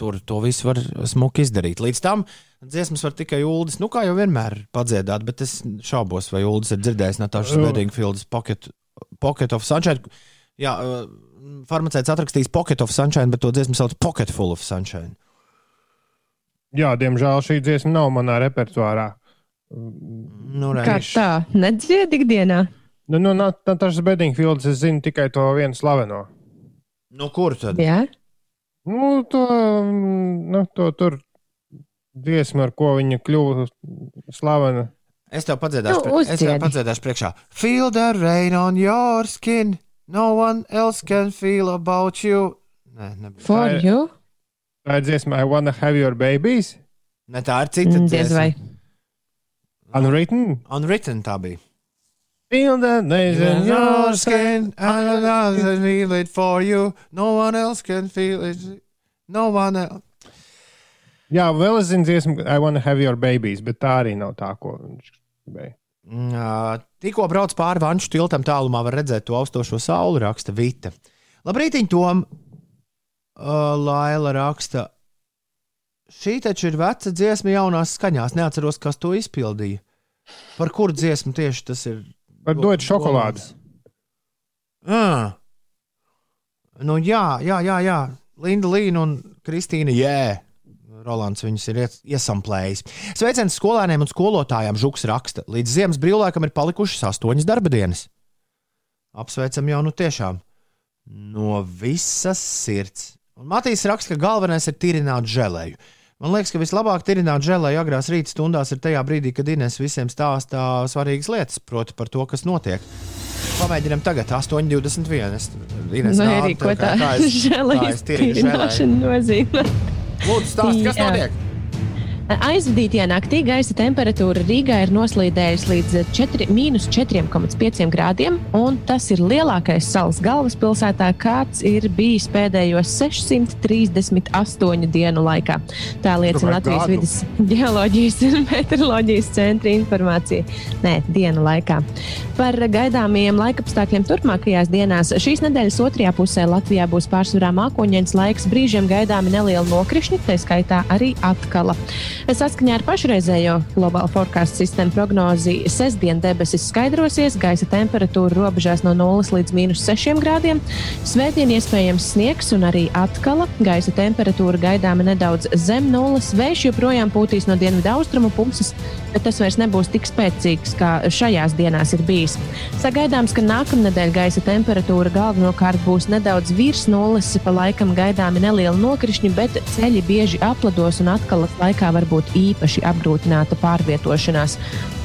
tur to visu var smuki izdarīt. Līdz tam dziesmas var tikai ULDS, nu kā jau vienmēr padziedāt, bet es šaubos, vai ULDS ir dzirdējis Natāšas Jā. Bedingfields Pocket, Pocket of Sunshine. Jā, uh, farmaceits atrakstīs Pocket of Sunshine, bet to dziesmu sauc Pocket Full of Sunshine. Jā, diemžēl šī dziesma nav manā repertuārā. Nu, Kā tā? Nedzied ikdienā. Nu, nu, Natāšas Bedingfields, es zinu tikai to vienu slaveno. Nu, kur tad? Jā. Nu, to, nu, to tur dziesmu, ar ko viņa kļuva slavena. Es tev padziedāšu, Nu, es tev padziedāšu priekšā. Feel the rain on your skin. No one else can feel about you. Nē, nebūs. For Tā ir- you? Tā ir dziesma, I wanna have your babies. Ne, tā ir cita Mm, dziesma. Unwritten. Unwritten tā bija. Feel the days in your skin. I don't know to feel it for you. No one else can feel it. No one else. Jā, vēl es zinu dziesmu, I wanna have your babies, bet tā arī nav tā, ko viņš gribēja. Jā, Tikko brauc pāri vanšu tiltam, tālumā var redzēt to austošo sauli, raksta Vita. Labrīt, Tom! Uh, Laila raksta. Šī taču ir veca dziesma jaunās skaņās. Neatceros, kas to izpildīja. Par kuru dziesmu tieši tas ir? Var dot šokolādi. Ah. Nu, jā, jā, jā, jā. Linda Līna un Kristīna Jē. Rolands viņus ir ies- iesamplējis. Sveiciens skolēniem un skolotājiem Žuks raksta. Līdz ziemas brīvlaikam ir palikušas astoņas darba dienas. Apsveicam jau nu tiešām. No visas sirds. Un Matīs raksta, ka galvenais ir tirināt žēlēju. Man liekas, ka vislabāk tirināt žēlēju agrās rīta stundās ir tajā brīdī, kad Inês visiem stāstā svarīgas lietas, proti par to, kas notiek. Pamēģinām tagad, 8,21. Es- Ines Vai rāda [laughs] arī tā es- kā es žēlējas tirinu žēlēju. tirināšana nozīmē? Lūdzu, stāsti, kas Jā. notiek? Aizvadītajā naktī gaisa temperatūra Rīgā ir noslīdējusi līdz 4, mīnus 4,5 grādiem, un tas ir lielākais salas galvaspilsētā, kāds ir bijis pēdējos 638 dienu laikā. Tā liecina Latvijas gadu? vidas geoloģijas un meteoroloģijas centra informācija. Nē, dienu laikā. Par gaidāmajiem laikapstākļiem turpmākajās dienās šīs nedēļas otrajā pusē Latvijā būs pārsvarā mākoņdienas laiks, brīžiem gaidāmi nelieli nokrišņi, tā skaitā arī atkala. Saskaņā ar pašreizējo globālo forecast sistēmu prognozi sestdien debesis skaidrosies, gaisa temperatūra robežās no 0 līdz minus 6 grādiem. Svētdien iespējams sniegs un arī atkala. Gaisa temperatūra gaidāma nedaudz zem nulles. Vējš joprojām pūtīs no dienvidu austrumu puses, bet tas vairs nebūs tik spēcīgs, kā šajās dienās ir bijis. Sagaidāms, ka nākamnedēļ gaisa temperatūra galvenokārt būs nedaudz virs nulles, pa laikam gaidāmi nelieli nokrišņi, bet ceļi bieži aplados un atkalas laikā var būt īpaši apgrūtināta pārvietošanās.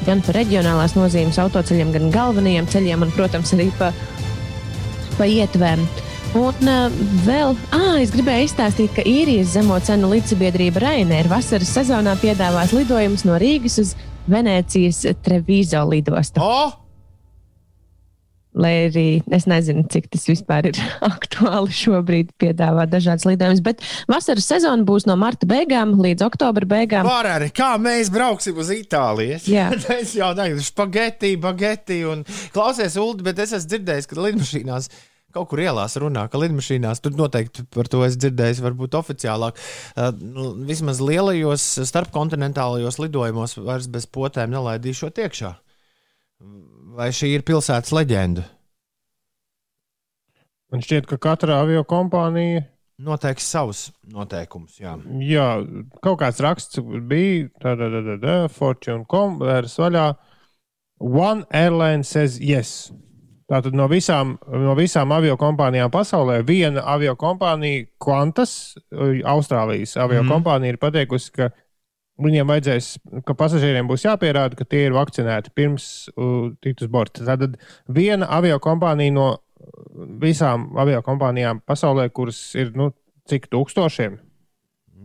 Gan pa reģionālās nozīmes autoceļiem, gan galvenajiem ceļiem, un, protams, arī pa, pa ietvēm. Un uh, vēl, ah, es gribēju izstāstīt, ka īrijas zemo cenu līdzsabiedrība Rainēra vasaras sezonā piedāvās lidojumus no Rīgas uz Venēcijas Trevizo lidostu. O! Lai arī es nezinu, cik tas vispār ir [laughs] aktuāli šobrīd piedāvāt dažādas lidojumus, bet vasaras sezona būs no marta beigām līdz oktobra beigām. Var arī, kā mēs brauksim uz Itāliju. Jā. [laughs] es jau tādu spaghetti, bageti un klausies, Ulu, bet es esmu dzirdējis, ka lidmašīnās kaut kur ielās runā, ka lidmašīnās tur noteikti par to es dzirdēju, varbūt oficiālāk. Nu, vismaz lielajos starpkontinentālajos lidojumos vairs bez potēm nelaidīšot iekšā. Vai šī ir pilsētas leģenda? Man šķiet, ka katra avio kompānija Noteiks savus noteikumus. Jā. Jā, kaut kāds raksts bija, tāda tā, tā, tā, Fortune.com vērs vaļā. One airline says yes. Tātad no visām, no visām avio kompānijām pasaulē viena avio kompānija, Qantas, Austrālijas avio Mhm. kompānija, ir pateikusi, ka viņiem vajadzēs, ka pasažieriem būs jāpierāda, ka tie ir vakcinēti pirms uh, tikt uz borta. Tātad viena avio kompānija no visām avio kompānijām pasaulē, kuras ir nu, cik tūkstošiem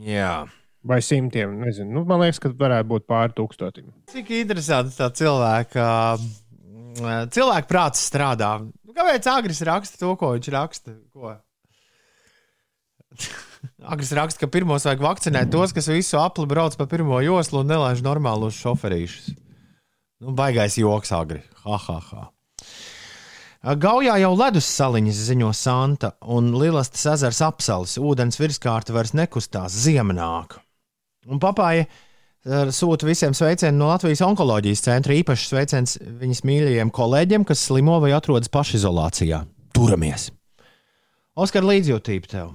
Jā. vai simtiem. Nezinu. Nu, man liekas, ka varētu būt pāri tūkstotim. Cik interesanti tā cilvēka, mm, cilvēka prāts strādā. Kāpēc Agris raksta to, ko viņš raksta? Ko? Agris raksta, ka pirmos vajag vakcinēt tos, kas visu apli brauc pa pirmo joslu un nelaiž normālus šoferīšus. Nu, baigais joks, Agri. Ha, ha, ha. Gaujā jau ledus saliņas ziņo Santa un Lielastas ezers apsals. Ūdens virskārta vairs nekustās, ziema nāk. Un papāja eh, sūta visiem sveicienu no Latvijas onkoloģijas centra. Īpaši sveiciens viņas mīļajiem kolēģiem, kas slimo vai atrodas pašizolācijā. Turamies! Oskar, līdzjūtība tev!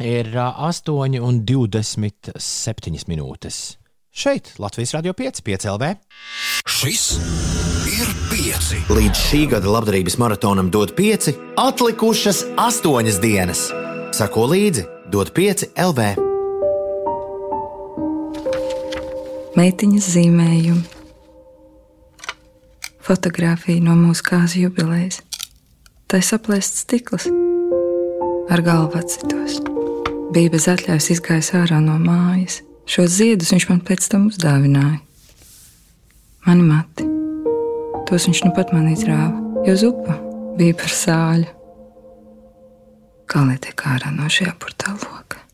Ir ā, 8,27 minūtes. Šeit Latvijas Rādio 5, 5 LV. Šis ir pieci. Līdz šī gada labdarības maratonam dod 5, atlikušas 8 dienas. Sako līdzi, dod 5 LV. meitiņas zīmējumi, fotografija no mūsu kāzu jubilejas. Tā ir saplēsts stikls, ar galvu atsitos. Bija bez atļaujas izgājis ārā no mājas. Šos ziedus viņš man pēc tam uzdāvināja. Mani mati, tos viņš nu pat man izrāva, jo zupa bija par sāļu. Kā lai tiek ārā no šī apurtā loka?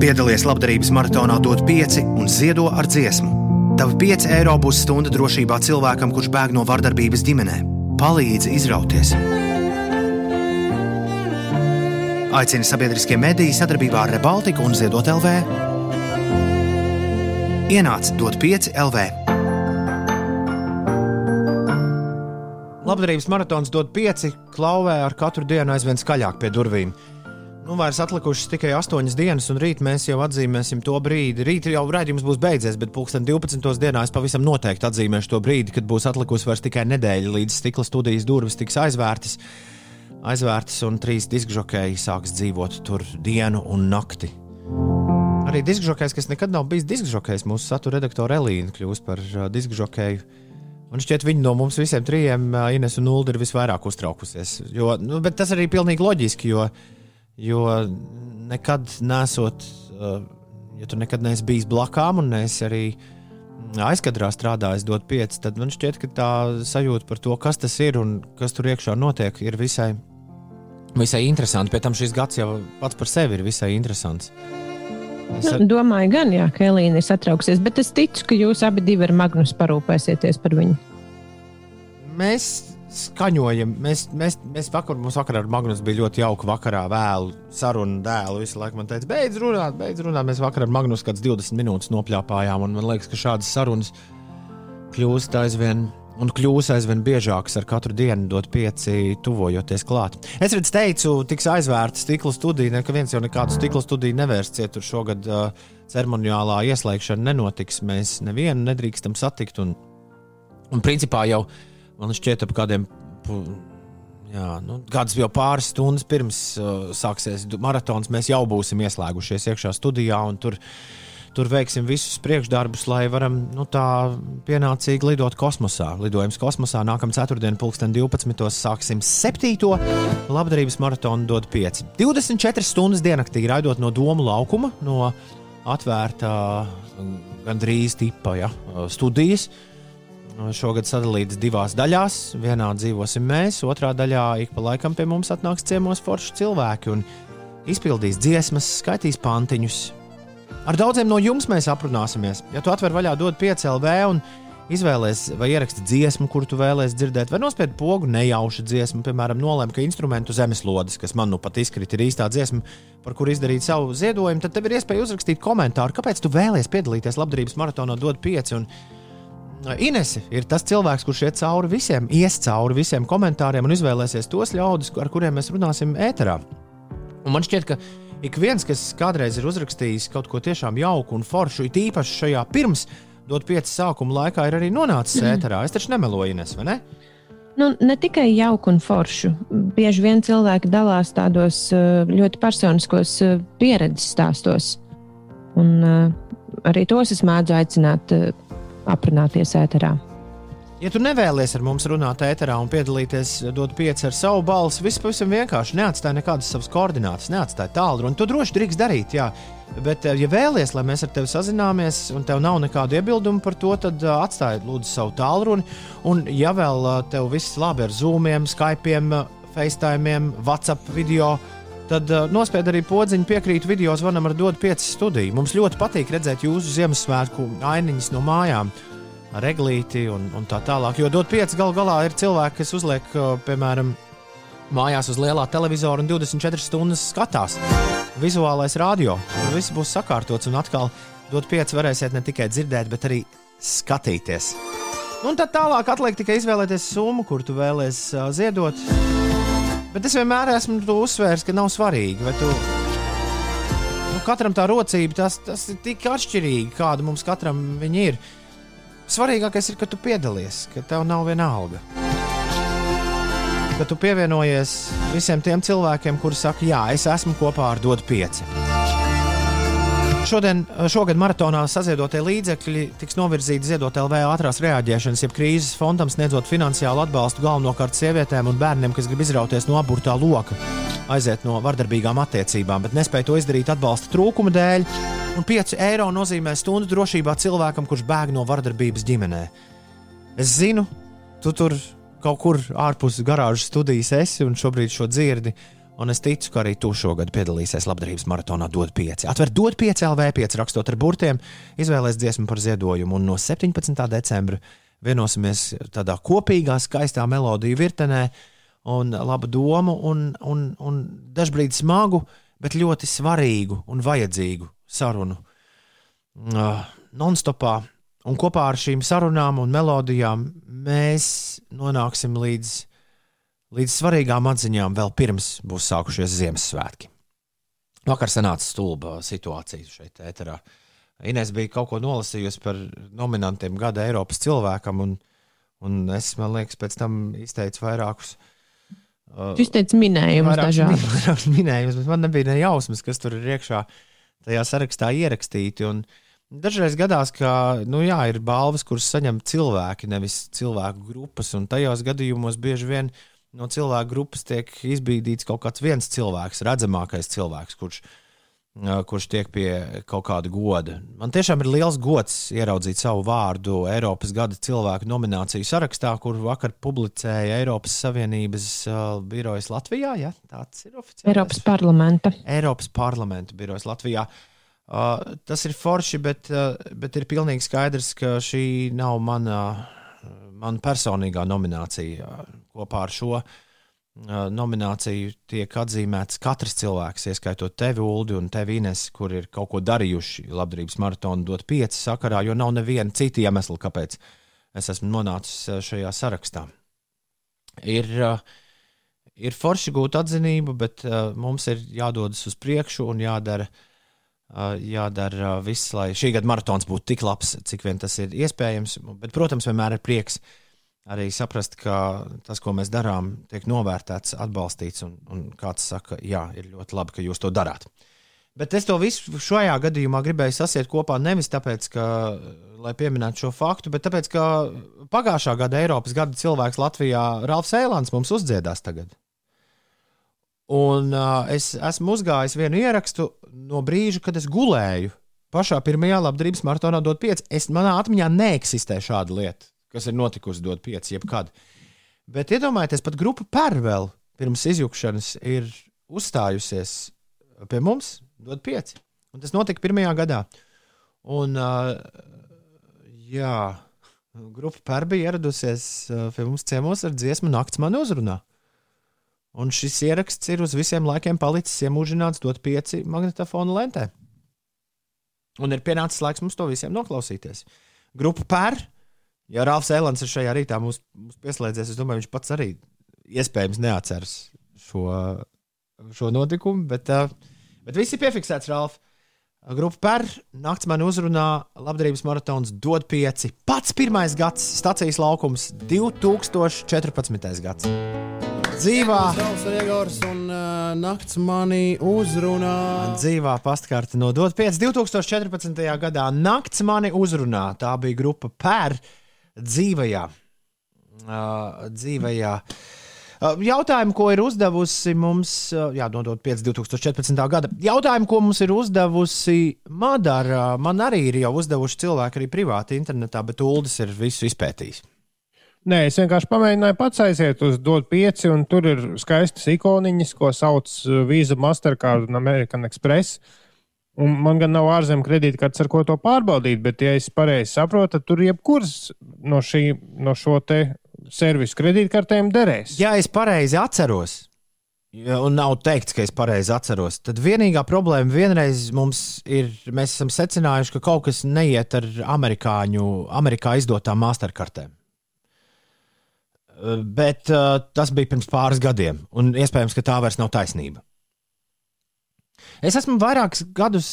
Piedalies labdarības maratonā, dod 5 un ziedo ar dziesmu. Tavi 5 eiro būs stunda drošībā cilvēkam, kurš bēg no vardarbības ģimenē. Palīdzi izrauties! Aicini sabiedriskie mediji sadarbībā ar Rebaltiku un Ziedot LV. Ienāc dot 5 LV. Labdarības maratons dod pieci, klauvē ar katru dienu aizvien skaļāk pie durvīm. Nu, vairs atlikušas tikai astoņas dienas, un rīt mēs jau atzīmēsim to brīdi. Rīt jau raidījums būs beidzies, bet pulksten 12. dienā es pavisam noteikti atzīmēšu to brīdi, kad būs atlikusi vairs tikai nedēļa, līdz stikla studijas durvis tiks aizvērtas. Aizvērtas, un trīs diskžokēji sāks dzīvot tur dienu un nakti. Arī diskžokējs, kas nekad nav bijis diskžokējs, mūsu satura redaktore Elīna kļūs par uh, diskžokēju. Un šķiet, viņi no mums visiem trijiem, uh, Ines un Ulu, ir visvairāk uztraukusies. Jo, nu, tas arī ir pilnīgi loģiski, jo, jo nekad nesot, uh, ja tu nekad neesi bijis blakām un neesi arī aizkadrā strādājis, dot pieci, tad man šķiet, ka tā sajūta par to, kas tas ir un kas tur iekšā notiek, ir visai, visai interesanti. Pēc tam šis gads jau pats par sevi ir visai interesants. Es ar- Nu, domāju, gan, jā, ka Elīna ir satraukusies, bet es ticu, ka jūs abi divi ar Magnus parūpēsieties par viņu. Mēs skaņojam, mēs, mēs, mēs vakar, mums vakarā ar Magnus bija ļoti jauka vakarā, vēlu sarunu dēlu. Visu laiku man teica, beidz runāt, beidz runāt. Mēs vakarā ar Magnus kāds 20 minūtes nopļāpājām, un man liekas, ka šādas sarunas kļūst aizvien. Un kļūs aizvien biežākas ar katru dienu, dot pieci, tuvojoties klāt. Es redzu, teicu, tiks aizvērta stikla studija. Neviens jau nekādu stikla studiju nevērsiet. Tur šogad uh, ceremoniālā ieslēgšana nenotiks. Mēs nevienu nedrīkstam satikt. Un, un principā jau man šķiet, ap kādiem. Jā, nu, Kāds jau pāris stundas pirms uh, sāksies maratons, mēs jau būsim ieslēgušies iekšā studijā un tur, tur veiksim visus priekšdarbus, lai varam nu, tā pienācīgi lidot kosmosā. Lidojums kosmosā nākamā ceturtdiena, pulksten 12. sāksim septīto labdarības maratonu dod 5. 24 stundas diennaktī raidot no domu laukuma, no atvērta gandrīz tipa ja, studijas. šogad sadalīts divās daļās. Vienā dzīvosim mēs, otrā daļā ik pa laikam pie mums atnāks ciemos forši cilvēki un izpildīs dziesmas, skaitīs pantiņus. Ar daudziem no jums mēs aprunāsimies. Ja tu atver vaļā dod 5 LV un izvēlēsies vai ieraksti dziesmu, kuru tu vēlēsies dzirdēt, vai nospied pogu nejaušu dziesmu, piemēram, nolēma, ka instrumentu zemeslodes, kas man nu pat izkrita, ir īstā dziesma, par kuru izdarīt savu ziedojumu, tad tev ir iespēja uzrakstīt komentāru, kāpēc tu vēlēsies piedalīties labdarības maratonā, dod 5. Un, Inese ir tas cilvēks, kurš iet cauri visiem, ies cauri visiem komentāriem un izvēlēsies tos ļaudis, ar kuriem mēs runāsim ēterā. Un man šķiet, ka ik viens, kas kādreiz ir uzrakstījis kaut ko tiešām jauku un foršu, it īpaši šajā pirms dot pieci sākuma laikā, ir arī nonācis mm. ēterā. Es taču nemeloju, Ines, vai ne? Nu, ne tikai jauku un foršu. Bieži vien cilvēki dalās tādos ļoti personiskos pieredzes stāstos. Un arī tos es mēdzu aicināt aprunāties ēterā. Ja tu nevēlies ar mums runāt ēterā un piedalīties, dot pieci ar savu balsi, viss pavisam vienkārši neatstāja nekādas savas koordinātas, neatstāja tālruni. To droši drīkst darīt, jā. Bet, ja vēlaties, lai mēs ar tevi sazināmies, un tev nav nekādu iebildumu par to, tad uh, atstāj lūdzu savu tālruni. Un, ja vēl uh, tev viss labi ar Zoom, Skype, FaceTime, WhatsApp video, tad uh, nospied arī podziņu, piekrīt video zvanam ar dodu 5 studiju. Mums ļoti patīk redzēt jūsu Ziemassvētku ainiņas no mājām ar eglīti un, un tā tālāk. Jo dot pieci galu galā ir cilvēki, kas uzliek, piemēram, mājās uz lielā televizora un 24 stundas skatās. Vizuālais radio. Viss būs sakārtots un atkal dot pieci varēsiet ne tikai dzirdēt, bet arī skatīties. Un tad tālāk atliek tikai izvēlēties summu, kur tu vēlēsies uh, ziedot. Bet es vienmēr esmu uzsvērs, ka nav svarīgi, vai tu nu, katram tā rocība, tas, tas ir tik atšķirīgi, kāda mums katram ir. Svarīgākais ir, ka tu piedalies, ka tev nav viena alga. Ka tu pievienojies visiem tiem cilvēkiem, kuri saka, jā, es esmu kopā ar Dodu 5. Šodien, šogad maratonā saziedotie līdzekļi tiks novirzīti ziedot LV ātrās reaģēšanas, jeb krīzes fondam, sniedzot finansiālu atbalstu galvenokārt sievietēm un bērniem, kas grib izrauties no aburtā loka, aiziet no vardarbīgām attiecībām, bet nespēja to izdarīt atbalsta trūkuma dēļ un 5 eiro nozīmē stundu drošībā cilvēkam, kurš bēg no vardarbības ģimenē. Es zinu, tu tur kaut kur ārpus garāžas studijas esi un šobrīd šo dzirdi. Un es ticu, ka arī tu šogad piedalīsies labdarības maratonā DOT 5. Atver DOT 5 LV 5 rakstot ar burtiem, izvēlēs dziesmu par ziedojumu, un no 17. decembra vienosimies tādā kopīgā, skaistā melodiju virtenē, un labu domu, un, un, un dažbrīd smagu, bet ļoti svarīgu un vajadzīgu sarunu uh, non-stopā. Un kopā ar šīm sarunām un melodijām mēs nonāksim līdz, līdz svarīgām atziņām vēl pirms būs sākušies Ziemassvētki. Vakar sanāca stulba situācija šeit, ēterā. Inês bija kaut ko nolasījusi par nominantiem gada Eiropas cilvēkam, un, un es, man liekas, pēc tam izteicu vairākus. Uh, Jūs teicāt, minējumus dažādus. [laughs] Vairākus minējumus, bet man nebija ne jausmas, kas tur ir iekšā. Uh, tajā sarakstā ierakstīti. Un dažreiz gadās, ka nu, jā, ir balvas, kuras saņem cilvēki, nevis cilvēku grupas. Un tajos gadījumos bieži vien no cilvēku grupas tiek izbīdīts kaut kāds viens cilvēks, redzamākais cilvēks, kurš, kurš tiek pie kaut kāda goda. Man tiešām ir liels gods ieraudzīt savu vārdu Eiropas gada cilvēku nomināciju sarakstā, kur vakar publicēja Eiropas Savienības birojas Latvijā. Ja? Tāds ir oficiāls. Eiropas parlamenta. Eiropas parlamenta birojas Latvijā. Uh, tas ir forši, bet, uh, bet ir pilnīgi skaidrs, ka šī nav mana, mana personīgā nominācija. Kopā ar šo uh, nomināciju tiek atzīmēts katrs cilvēks, ieskaitot tevi, Ulu, un tevi, Ines, kur ir kaut ko darījuši labdarības maratonu dot pieci sakarā, jo nav neviena cita iemesla, kāpēc es esmu nonācis šajā sarakstā. Ir, ir forši gūt atzinību, bet mums ir jādodas uz priekšu un jādara, jādara viss, lai šī gada maratons būtu tik labs, cik vien tas ir iespējams. Bet, protams, vienmēr ir prieks arī saprast, ka tas, ko mēs darām, tiek novērtēts, atbalstīts, un, un kāds saka, jā, ir ļoti labi, ka jūs to darāt. Bet es to visu šajā gadījumā gribēju sasiet kopā nevis tāpēc, ka, lai pieminētu šo faktu, bet tāpēc, ka pagājušā gada Eiropas gada cilvēks Latvijā Ralfs Eilants mums uzdziedās tagad. Un uh, es esmu uzgājis vienu ierakstu no brīža, kad es gulēju. Pašā pirmajā labdarības maratonā dot pieci. Es manā atmiņā neeksistē šāda lieta kas ir notikusi dot 5, jebkad. Bet iedomājieties, pat grupa Pērvēl pirms izjukšanas ir uzstājusies pie mums, dot 5. Un tas notika pirmajā gadā. Un, uh, jā, grupa Pērvēl bija ieradusies pie mums ciemos ar dziesmu Nakts man uzrunā. Un šis ieraksts ir uz visiem laikiem palicis iemūžināts dot 5 magnetofona lentē. Un ir pienācis laiks mums to visiem noklausīties. Grupa pēr, ja Rāfs Elans ir šajā rītā mums, mums pieslēdzies, es domāju, viņš pats arī iespējams neatceras šo, šo notikumu, bet, uh, bet viss ir piefiksēts, Rāf. Grupa pēr, nakts man uzrunā, labdarības maratons dod pieci. Pats pirmais gads, stācijas laukums 2014. gads. Dzīvā Rīgors un uh, nakts manī uzrunā. Dzīvā pastkarte no Dot 5. 2014. gadā nakts mani uzrunā. Tā bija grupa Pēr dzīvajā. Uh, dzīvajā. Uh, Jautājumu, ko ir uzdevusi mums, uh, jā, nodot 5. 2014. gada. Jautājumu, ko mums ir uzdevusi Madara, man arī ir jau uzdevuši cilvēki arī privāti internetā, bet Uldis ir visu izpētījis. Nē, es vienkārši pamēģināju pats aiziet uz DOT 5, un tur ir skaistas ikoniņas, ko sauc uh, Visa, Mastercard un American Express. Un man gan nav ārzemju kredītkartes, ar ko to pārbaudīt, bet, ja es pareizi saprotu, tad tur jebkuras no, šī, no šo te servisu kredītkartēm derēs. Ja es pareizi atceros, un nav teikts, ka es pareizi atceros, tad vienīgā problēma vienreiz mums ir, mēs esam secinājuši, ka kaut kas neiet ar amerikāņu, Amerikā izdotām masterkartēm. Bet uh, tas bija pirms pāris gadiem, un iespējams, ka tā vairs nav taisnība. Es esmu vairākus gadus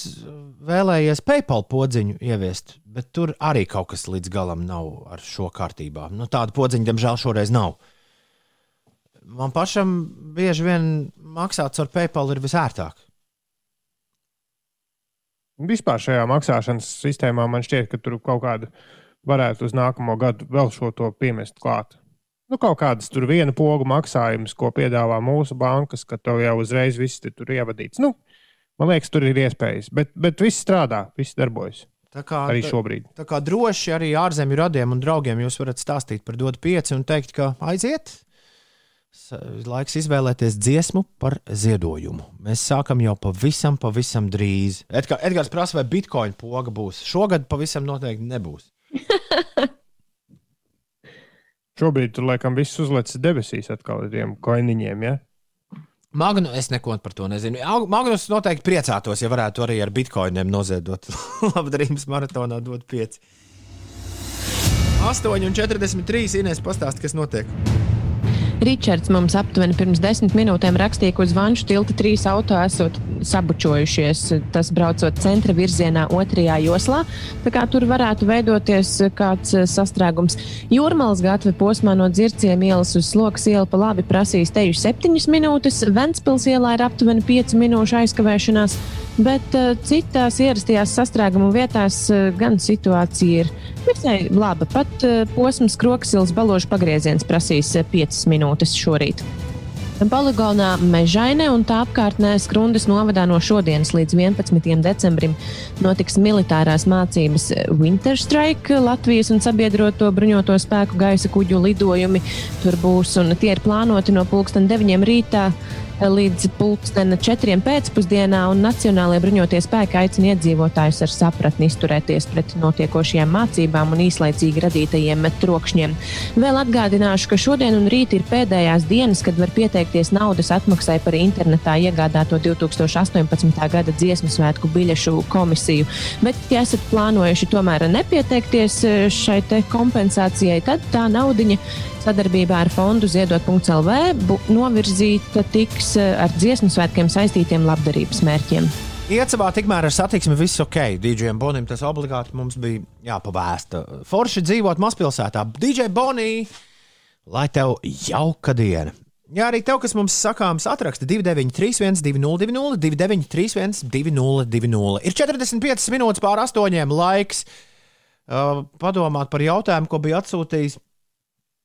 vēlējies PayPal podziņu ieviest, bet tur arī kaut kas līdz galam nav ar šo kārtībā. Nu, tāda podziņa, diemžēl, šoreiz nav. Man pašam bieži vien maksāt ar PayPal ir visērtāk. Vispār šajā maksāšanas sistēmā man šķiet, ka tur kaut kāda varētu uz nākamo gadu vēl šo to piemest klāt. Nu, kaut kādas tur viena pogu maksājumus, ko piedāvā mūsu bankas, ka tev jau uzreiz viss tur ievadīts. Nu, man liekas, tur ir iespējas, bet, bet viss strādā, viss darbojas. Tā kā, arī šobrīd. Tā, tā kā droši arī ārzemju radiem un draugiem jūs varat stāstīt par dotu pieci un teikt, ka aiziet. Laiks izvēlēties dziesmu par ziedojumu. Mēs sākam jau pavisam, pavisam drīz. Edgars, Edgars prasa, vai bitkoina poga būs. Šogad pavisam noteikti nebūs. [laughs] Šobrīd tur laikam viss uzlicis debesīs atkal ar tiem koiniņiem. Ja? Magnus, es neko par to nezinu. Magnus noteikti priecātos, ja varētu arī ar bitkoiniem noziedot [laughs] labdarības maratonā, dot 5. 8,43 Inês pastāst, kas notiek. Ričards mums aptuveni pirms desmit minūtēm rakstīja, ka uz Vanšu tilta trīs auto esot sabučojušies. Tas braucot centra virzienā otrajā joslā. Tā kā tur varētu veidoties kāds eh, sastrēgums. Jūrmālas gatve posmā no dzirciem ielas uz sloks ielu pa labi prasīs teju septiņas minūtes. Ventspils ielā ir aptuveni piecu minūšu aizkavēšanās. Bet uh, citās ierastajās sastrēgumu vietās uh, gan situācija ir visai laba. Pat uh, posms Kroksils baložu pagrieziens prasīs uh, 5 minūtes šorīt. Poligonā Mežainē un tā apkārtnē Skrundas novadā no šodienas līdz 11. decembrim notiks militārās mācības Winter Strike, Latvijas un sabiedroto bruņoto spēku gaisa kuģu lidojumi. Tur būs un tie ir plānoti no pulksten 9 rītā līdz pulksten 4 pēcpusdienā, un Nacionālajie bruņotie spēki aicina iedzīvotājus ar sapratni izturēties pret notiekošajām mācībām un īslaicīgi radītajiem trokšņiem. Vēl atgādināšu, ka šodien un rīt ir pēdējās dienas, kad var pieteikties naudas atmaksai par internetā iegādāto 2018. gada dziesmu svētku biļešu komisiju. Bet, ja esat plānojuši tomēr nepieteikties šai kompensācijai, tad tā naudiņa sadarbībā ar fondu ziedot.lv novirzīta tiks ar dziesmu svētkiem saistītiem labdarības mērķiem. Iecavā tikmēr ar satiksmi viss ok. DJam Bonim tas obligāti mums bija jāpavēsta. Forši dzīvot mazpilsētā. DJ Bonī, lai tev jauka diena! Jā, arī tev, kas mums sakāms, atraksta 293, 202, 293, 202. Ir 45 minūtes pār astoņiem laiks uh, padomāt par jautājumu, ko bija atsūtījis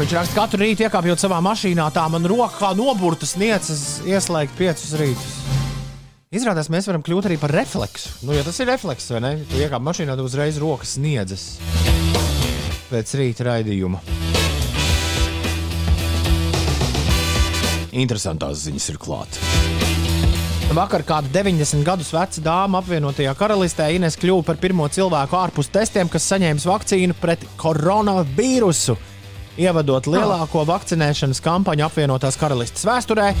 Viņš raksta, katru rītu iekāpjot savā mašīnā, tā man rokā noburtas niecas ieslēgt piecus rītus. Izrādās, mēs varam kļūt arī par refleksu. Nu, ja tas ir refleks, vai ne? Tu iekāp mašīnā, tu uzreiz rokas sniedzas pēc rīta raidījuma. Interesantās ziņas ir klātas. Vakar kāda 90 gadus veca dāma apvienotajā karalistē Ines kļuva par pirmo cilvēku ārpus testiem, kas saņēmis vakcīnu pret koronavīrusu, ievadot lielāko vakcinēšanas kampaņu apvienotās karalistes vēsturē.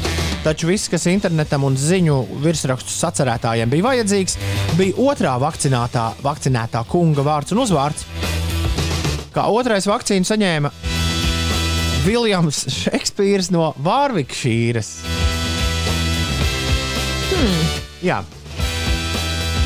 Taču viss, kas internetam un ziņu virsrakstu sacerētājiem bija vajadzīgs, bija otrā vakcinētā kunga vārds un uzvārds. Kā otrais vakcīnu saņēma Viljams Šekspīrs no Vārvikšīras. Hmm. Jā.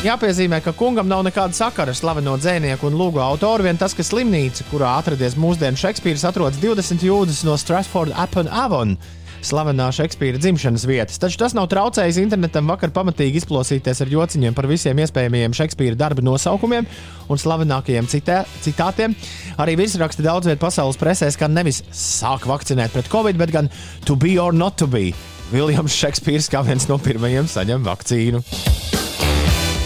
Jāpiezīmē, ka kungam nav nekāda sakara ar slaveno dzinieku un lūgu autoru. Vien tas, ka slimnīca, kurā atradies mūsdienu Šekspīrs, atrodas 20 jūdzes no Stratford upon Avon. Slavenā Šekspīra dzimšanas vietas. Taču tas nav traucējis internetam vakar pamatīgi izplosīties ar jociņiem par visiem iespējamiem Šekspīra darba nosaukumiem un slavenākajiem citē, citātiem. Arī virsraksti daudz vietā pasaules presē skan nevis sāk vakcinēt pret covid, bet gan to be or not to be. Viljams Šekspīrs kā viens no pirmajiem saņem vakcīnu.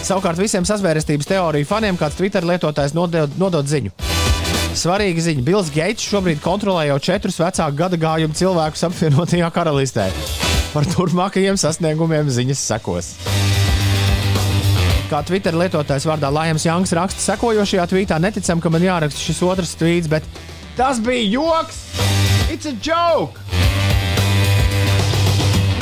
Savukārt visiem sazvērestības teoriju faniem kāds Twitter lietotājs nodod, nodod ziņu. Svarīga ziņa. Bills Geits šobrīd kontrolē jau četrus vecāku gada gājumu cilvēkus apvienotajā karalistē. Par turpmākajiem sasniegumiem ziņas sekos. Kā Twitter lietotājs vārdā Lajams Janks raksta sekojošajā tvītā, neticam, ka man jāraksta šis otrs tvīts, bet tas bija joks! It's a joke!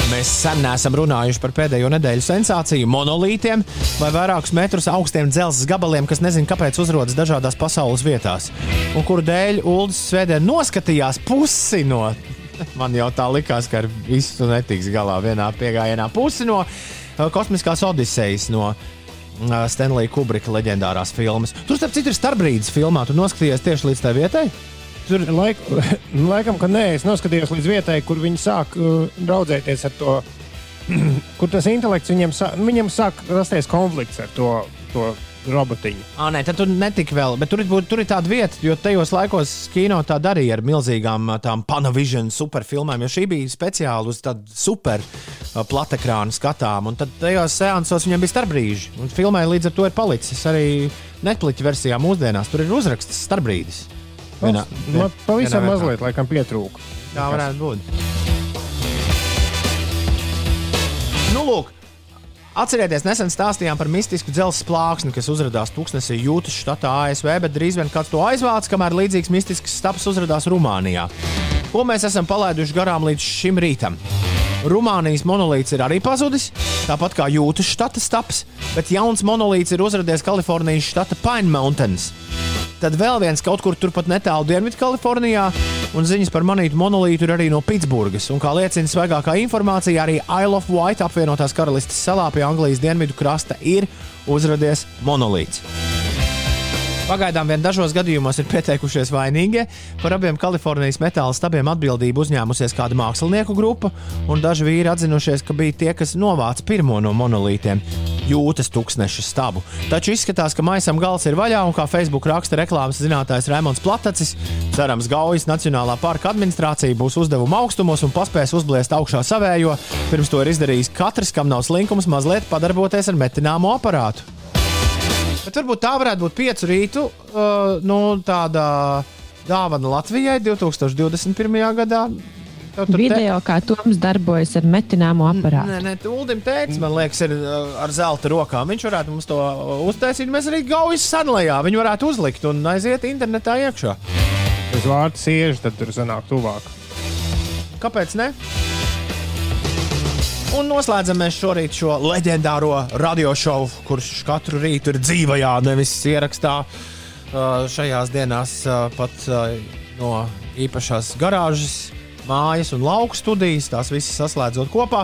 Mēs sen neesam runājuši par pēdējo nedēļu sensāciju, monolītiem vai vairākus metrus augstiem dzelzceļa gabaliem, kas nezinu, kāpēc uzrodas dažādās pasaules vietās. Un kuru dēļ Ulas Svētdien noskatījās pusi no. [laughs] Man jau tā likās, ka ar visu netiks galā vienā piegājienā. Pusi no uh, kosmiskās odisejas, no uh, Stanley Kubrika leģendārās filmas. Tur, starp citu, ir starpbrīdis filmā. Tu noskatījies tieši līdz tai vietai? Tur laik, [laughs] laikam, ka nē, es noskatījos līdz vietai, kur viņi sāk uh, draudzēties ar to, [clears throat] kur tas intelekts viņiem, sā, viņiem sāk rasties konflikts ar to, to robotiņu. Ah, nē, tad tur netika vēl, bet tur, tur ir tāda vieta, jo tajos laikos kino tā darīja ar milzīgām ā, tām Panavision superfilmām, jo šī bija speciāli uz tādu super ā, platekrānu skatām. Un tad tajos seansos viņam bija starpbrīži, un filmai līdz ar to ir palicis arī Netflix versijā mūsdienās. Tur ir uzraksts starpbrīdis. Vienā- Man pavisam vienā mazliet, laikam, pietrūka. Tā varētu būt. Nu, lūk, atcerieties, nesen stāstījām par mistisku dzelzceļa plāksni, kas uzrādījās Tuksnesī, Jūtas štatā, ASV, bet drīz vien kāds to aizvāca, kamēr līdzīgs mistisks stāsts uzrādījās Rumānijā. Ko mēs esam palaiduši garām līdz šim rītam? Rumānijas monolīts ir arī pazudis, tāpat kā Jūtas štata stāps, bet jauns monolīts ir uzrādījies Kalifornijas štata Pine Mountains. Tad vēl viens kaut kur turpat netālu Dienvidkalifornijā, un ziņas par manītu monolītu ir arī no Pitsburgas. Un kā liecina svaigākā informācija, arī Isle of Wight apvienotās karalistes salā pie Anglijas dienvidu krasta ir uzrādījies monolīts. Pagaidām vien dažos gadījumos ir pieteikušies vainīgie. Par abiem Kalifornijas metāla stabiem atbildību uzņēmusies kāda mākslinieku grupa, un daži vīri atzinušies, ka bija tie, kas novāca pirmo no monolītiem - jūtas tūkstneša stabu. Taču izskatās, ka maisam gals ir vaļā, un kā Facebook raksta reklāmas zinātājs Raimons Platacis, cerams, Gaujas Nacionālā parka administrācija būs uzdevuma augstumos un paspēs uzbliest augšā savējo, pirms to ir izdarījis katrs, kam nav slinkums mazliet padarboties ar metināmo aparātu. Bet varbūt tā varētu būt piecu rītu uh, nu, tāda dāvana Latvijai 2021. gadā. Tur te- Video, kā Toms darbojas ar metināmo aparātu. Nē, nē, Uldim teica, man liekas, ir uh, ar zelta rokām. Viņš varētu mums to uh, uztaisīt. Mēs arī gaujas sanlējā viņu varētu uzlikt un aiziet internetā iekšā. Uz vārtu siežu, tad tur sanāk tuvāk. Kāpēc ne? Un noslēdzam mēs šorīt šo leģendāro radiošovu, kurš katru rītu ir dzīvajā, nevis ierakstā. Uh, šajās dienās uh, pat uh, no īpašās garāžas mājas un lauku studijas, tās visas saslēdzot kopā.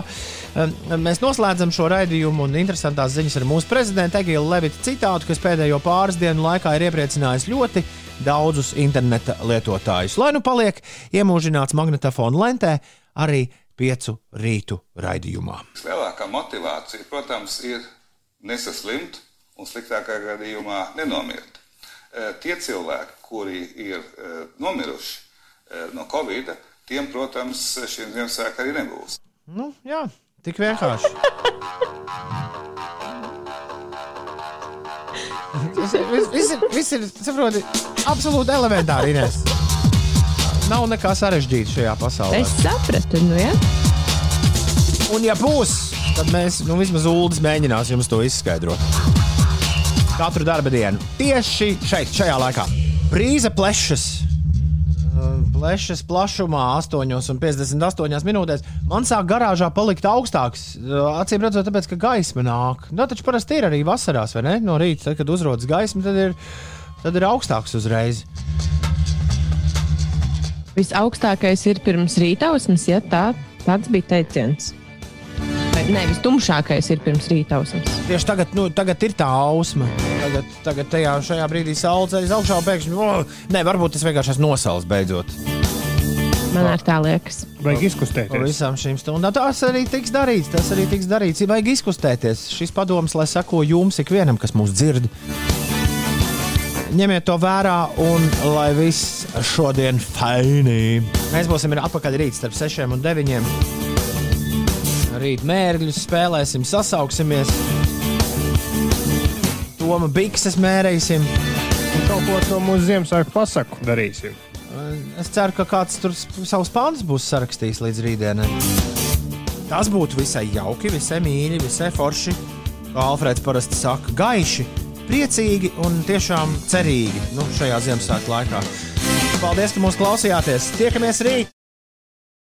Um, Mēs noslēdzam šo raidījumu, un interesantās ziņas ar mūsu prezidentu Egilu Levitu citātu, kas pēdējo pāris dienu laikā ir iepriecinājis ļoti daudzus interneta lietotājus. Lai nu paliek iemūžināts magnetofona lentē, arī piecu rītu raidījumā. Lielākā motivācija, protams, ir nesaslimt un sliktākā gadījumā nenomirt. Eh, Tie cilvēki, kuri ir eh, nomiruši eh, no Covid, tiem, protams, šiem Ziemassvētkiem arī nebūs. Nu, jā, tik vienkārši. Tas ir- Viss ir, viss ir absolūti elementāri. Ines. Nav nekā sarežģīta šajā pasaulē. Es sapratu, nu jā. Un, ja būs, tad mēs nu, vismaz ULDS mēģinās jums to izskaidrot. Katru darba dienu. Tieši šeit, šajā laikā. Brīza plešas. Uh, Plešas plašumā, 8,58 minūtēs. Man sāk garāžā palikt augstāks. Uh, Acīm redzot, tāpēc, ka gaisma nāk. Nu, taču parasti ir arī vasarās, vai ne? No rīta, tad, kad uzrodas gaisma, tad ir, tad ir augstāks uzreiz. Visaugstākais ir pirms rītausmas, ja tā, tāds bija teiciens. Vai ne, vistumšākais ir pirms rītausmas. Tieši tagad, nu, tagad ir tā ausma. Tagad, tagad tajā, šajā brīdī saule ceļas augšā pēkšņi. Oh, nē, varbūt tas vienkārši nosals beidzot. Man ar tā liekas. Vajag izkustēties. visām šīm stundām. Tas arī tiks darīts. Tas arī tiks darīts. Vajag izkustēties. Šis padoms, lai sako jums, ikvienam, kas mūs dzird. Ņemiet to vērā, un lai viss šodien faini. Mēs būsim atpakaļ rīt starp 6 un 9. Rīt mērķus spēlēsim, sasauksimies. Toma bikses mērīsim. Kaut ko to mūsu Ziemassvētku pasaku darīsim. Es ceru, ka kāds tur savus pāns būs sarakstījis līdz rītdienai. Tas būtu visai jauki, visai mīļi, visai forši. Kā Alfrēds parasti saka, gaiši, priecīgi un tiešām cerīgi nu, šajā Ziemassvētku laikā. Paldies, ka mūs klausījāties! Tiekamies rīt!